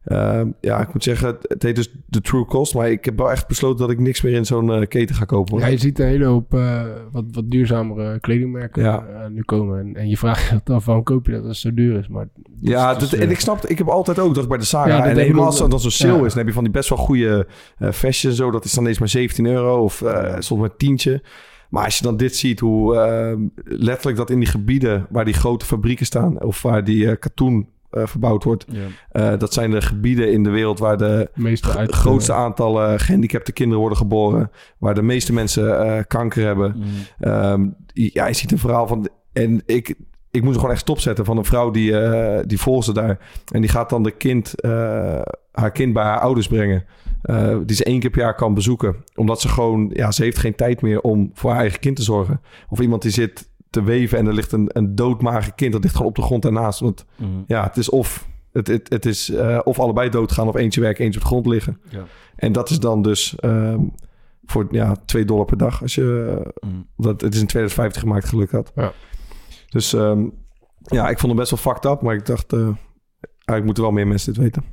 eh, ja, ik moet zeggen, het, heet dus de True Cost. Maar ik heb wel echt besloten dat ik niks meer in zo'n eh, keten ga kopen. hoor. Ja, je ziet een hele hoop eh, wat, wat duurzamere kledingmerken Ja. eh, nu komen. En, en je vraagt je af, waarom koop je dat als het zo duur is? Maar Ja, is dus, dat- en ik snap, ik heb altijd ook dat ik bij de Zara, Ja, en helemaal als dat zo'n sale Ja. is, dan heb je van die best wel goede fashion zo. Dat is dan eens maar 17 euro of soms maar tientje. Maar als je dan dit ziet, hoe eh, letterlijk dat in die gebieden waar die grote fabrieken staan, of waar die eh, katoen eh, verbouwd wordt, Ja. eh, dat zijn de gebieden in de wereld waar de meeste grootste aantallen gehandicapte kinderen worden geboren, waar de meeste mensen eh, kanker hebben. Mm. Ehm, ja, je ziet een verhaal van. En ik, ik moest er gewoon echt stopzetten van een vrouw die, eh die volgt ze daar. En die gaat dan de kind, haar kind bij haar ouders brengen. die ze één keer per jaar kan bezoeken. Omdat ze gewoon, ja, ze heeft geen tijd meer om voor haar eigen kind te zorgen. Of iemand die zit te weven en er ligt een, een doodmager kind. Dat ligt gewoon op de grond daarnaast. Want Mm. ja, het is of, het, het, het is, eh, of allebei doodgaan of eentje werken, eentje op de grond liggen. Ja. En dat is dan dus ehm, voor ja, 2 dollar per dag. Als je, Mm. dat, het is in 2015 gemaakt, geluk had. Ja. Dus ehm, ja, ik vond hem best wel fucked up. Maar ik dacht, eh eigenlijk moeten wel meer mensen dit weten.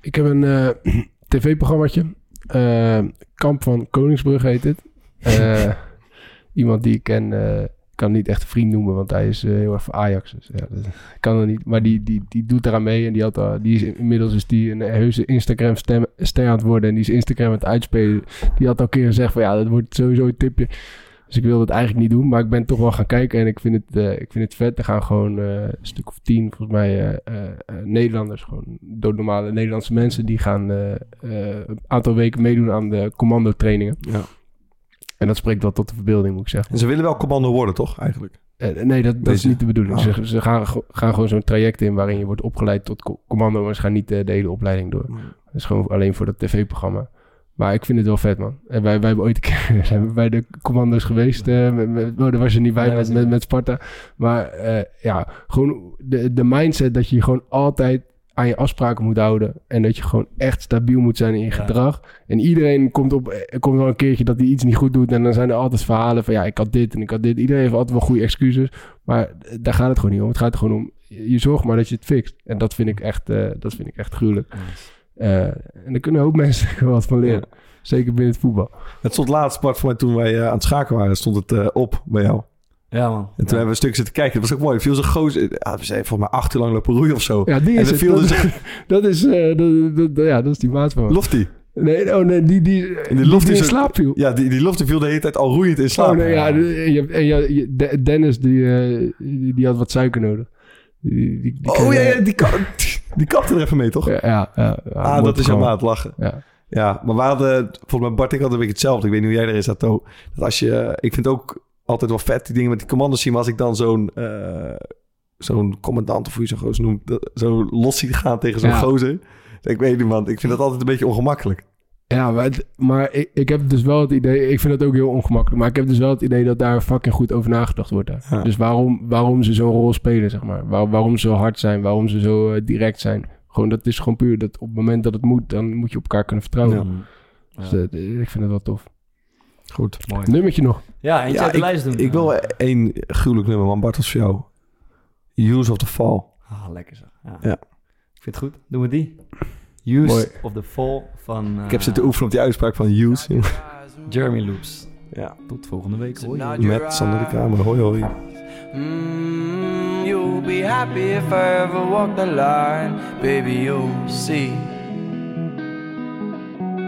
Ik heb een eh, *clears throat* tv-programmaatje. Kamp van Koningsbrug heet het. *laughs* Iemand die ik ken, eh, kan niet echt een vriend noemen, want hij is eh, heel erg Ajax. Dus, ja, dat *laughs* kan er niet. Maar die, die, die doet eraan mee en die, had, die is inmiddels is die een heuse Instagram stem, ster aan het worden en die is Instagram aan het uitspelen. Die had al een keer gezegd van ja, dat wordt sowieso een tipje. Dus ik wil dat eigenlijk niet doen, maar ik ben toch wel gaan kijken en ik vind het, eh, ik vind het vet. Er gaan gewoon een stuk of tien, volgens mij, Nederlanders, gewoon doodnormale Nederlandse mensen, die gaan een aantal weken meedoen aan de commando-trainingen. Ja. En dat spreekt wel tot de verbeelding, moet ik zeggen. En ze willen wel commando worden, toch? Eigenlijk. Eh, nee, dat, dat is niet de bedoeling. Ah. Ze, ze gaan, gaan gewoon zo'n traject in waarin je wordt opgeleid tot co- commando, maar ze gaan niet eh, de hele opleiding door. Dat is gewoon alleen voor dat tv-programma. Maar ik vind het wel vet, man. En wij, wij hebben ooit een keer *laughs* zijn we bij de commando's geweest. eh, met, met, oh, daar was je niet bij met, met, Sparta. Maar eh, ja, gewoon de, de mindset dat je gewoon altijd aan je afspraken moet houden. En dat je gewoon echt stabiel moet zijn in je Ja. gedrag. En iedereen komt op, er komt wel een keertje dat hij iets niet goed doet. En dan zijn er altijd verhalen van ja, ik had dit en ik had dit. Iedereen heeft altijd wel goede excuses. Maar eh, daar gaat het gewoon niet om. Het gaat er gewoon om, je zorgt maar dat je het fixt. En dat vind ik echt, eh, dat vind ik echt gruwelijk. Eh, en daar kunnen ook *laughs* mensen wat van leren. Zeker binnen het voetbal. Het stond laatst, Bart, voor mij toen wij eh, aan het schaken waren, stond het eh, op bij jou. Ja, man. En toen hebben we een stuk zitten kijken. Dat was ook mooi. Er viel zo'n gozer... Ja, we zijn volgens mij acht uur lang lopen roeien of zo. Ja, die en is er het. viel Dat, dus... dat is, eh, dat, dat- dat- ja, dat is die maat van. Lofty. Nee, oh nee, die, die, die, Lofty die in is- slaap viel. Ja, die, die Lofty viel de hele tijd al roeiend in slaap. Oh, nee, ja, en en De- Dennis, die, eh, die, die had wat suiker nodig. Die, die, die Oh ja, eh, ja die, *laughs* die kapte er even mee, toch? ja, ja, ja, ja, ah, dat is jouw programma. maat lachen. Ja. Ja, maar we hadden, volgens mij Bart, ik had een beetje hetzelfde. Ik weet niet hoe jij erin zat, To. Dat als je, ik vind ook altijd wel vet die dingen met die commando's zien. Maar als ik dan zo'n, eh, zo'n commandant of hoe je zo'n gozer noemt, dat- zo los zie gaan tegen zo'n Ja. gozer. Ik weet niet, man. Ik vind dat altijd een beetje ongemakkelijk. Ja, maar, het- maar ik, ik heb dus wel het idee... Ik vind het ook heel ongemakkelijk. Maar ik heb dus wel het idee dat daar fucking goed over nagedacht wordt. Daar. Ja. Dus waarom, waarom ze zo'n rol spelen, zeg maar. Waar, waarom ze zo hard zijn. Waarom ze zo eh, direct zijn. Gewoon, dat is gewoon puur dat op het moment dat het moet... dan moet je op elkaar kunnen vertrouwen. Ja. Dus eh, ik vind het wel tof. Goed. Mooi. Nummertje nog. Ja, eentje uit de ik, lijst doen. ik wil één gruwelijk nummer, man. Bart, als voor jou. Use of the Fall. Ah, lekker zeg. Ja. Ja. Ik vind het goed. Doen we die. Use Mooi. of the Fall van eh, Ik heb zitten oefenen op die uitspraak van Use. Jeremy Loops. ja. Tot volgende week. Hoi. Met Sander de Kamer. Hoi, hoi. Mm, you'll be happy if I ever walk the line, baby. You'll see.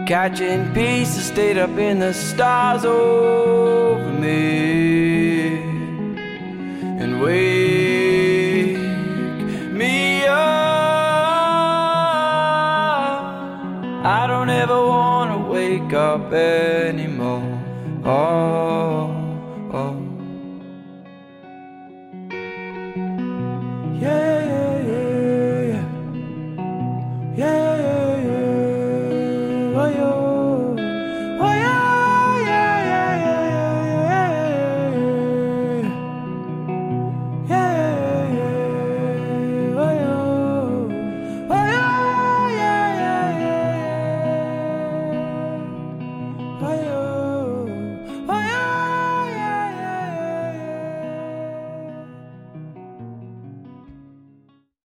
Catching pieces stayed up in the stars over me and wake me up. I don't ever want to wake up anymore. Oh, oh. Yeah.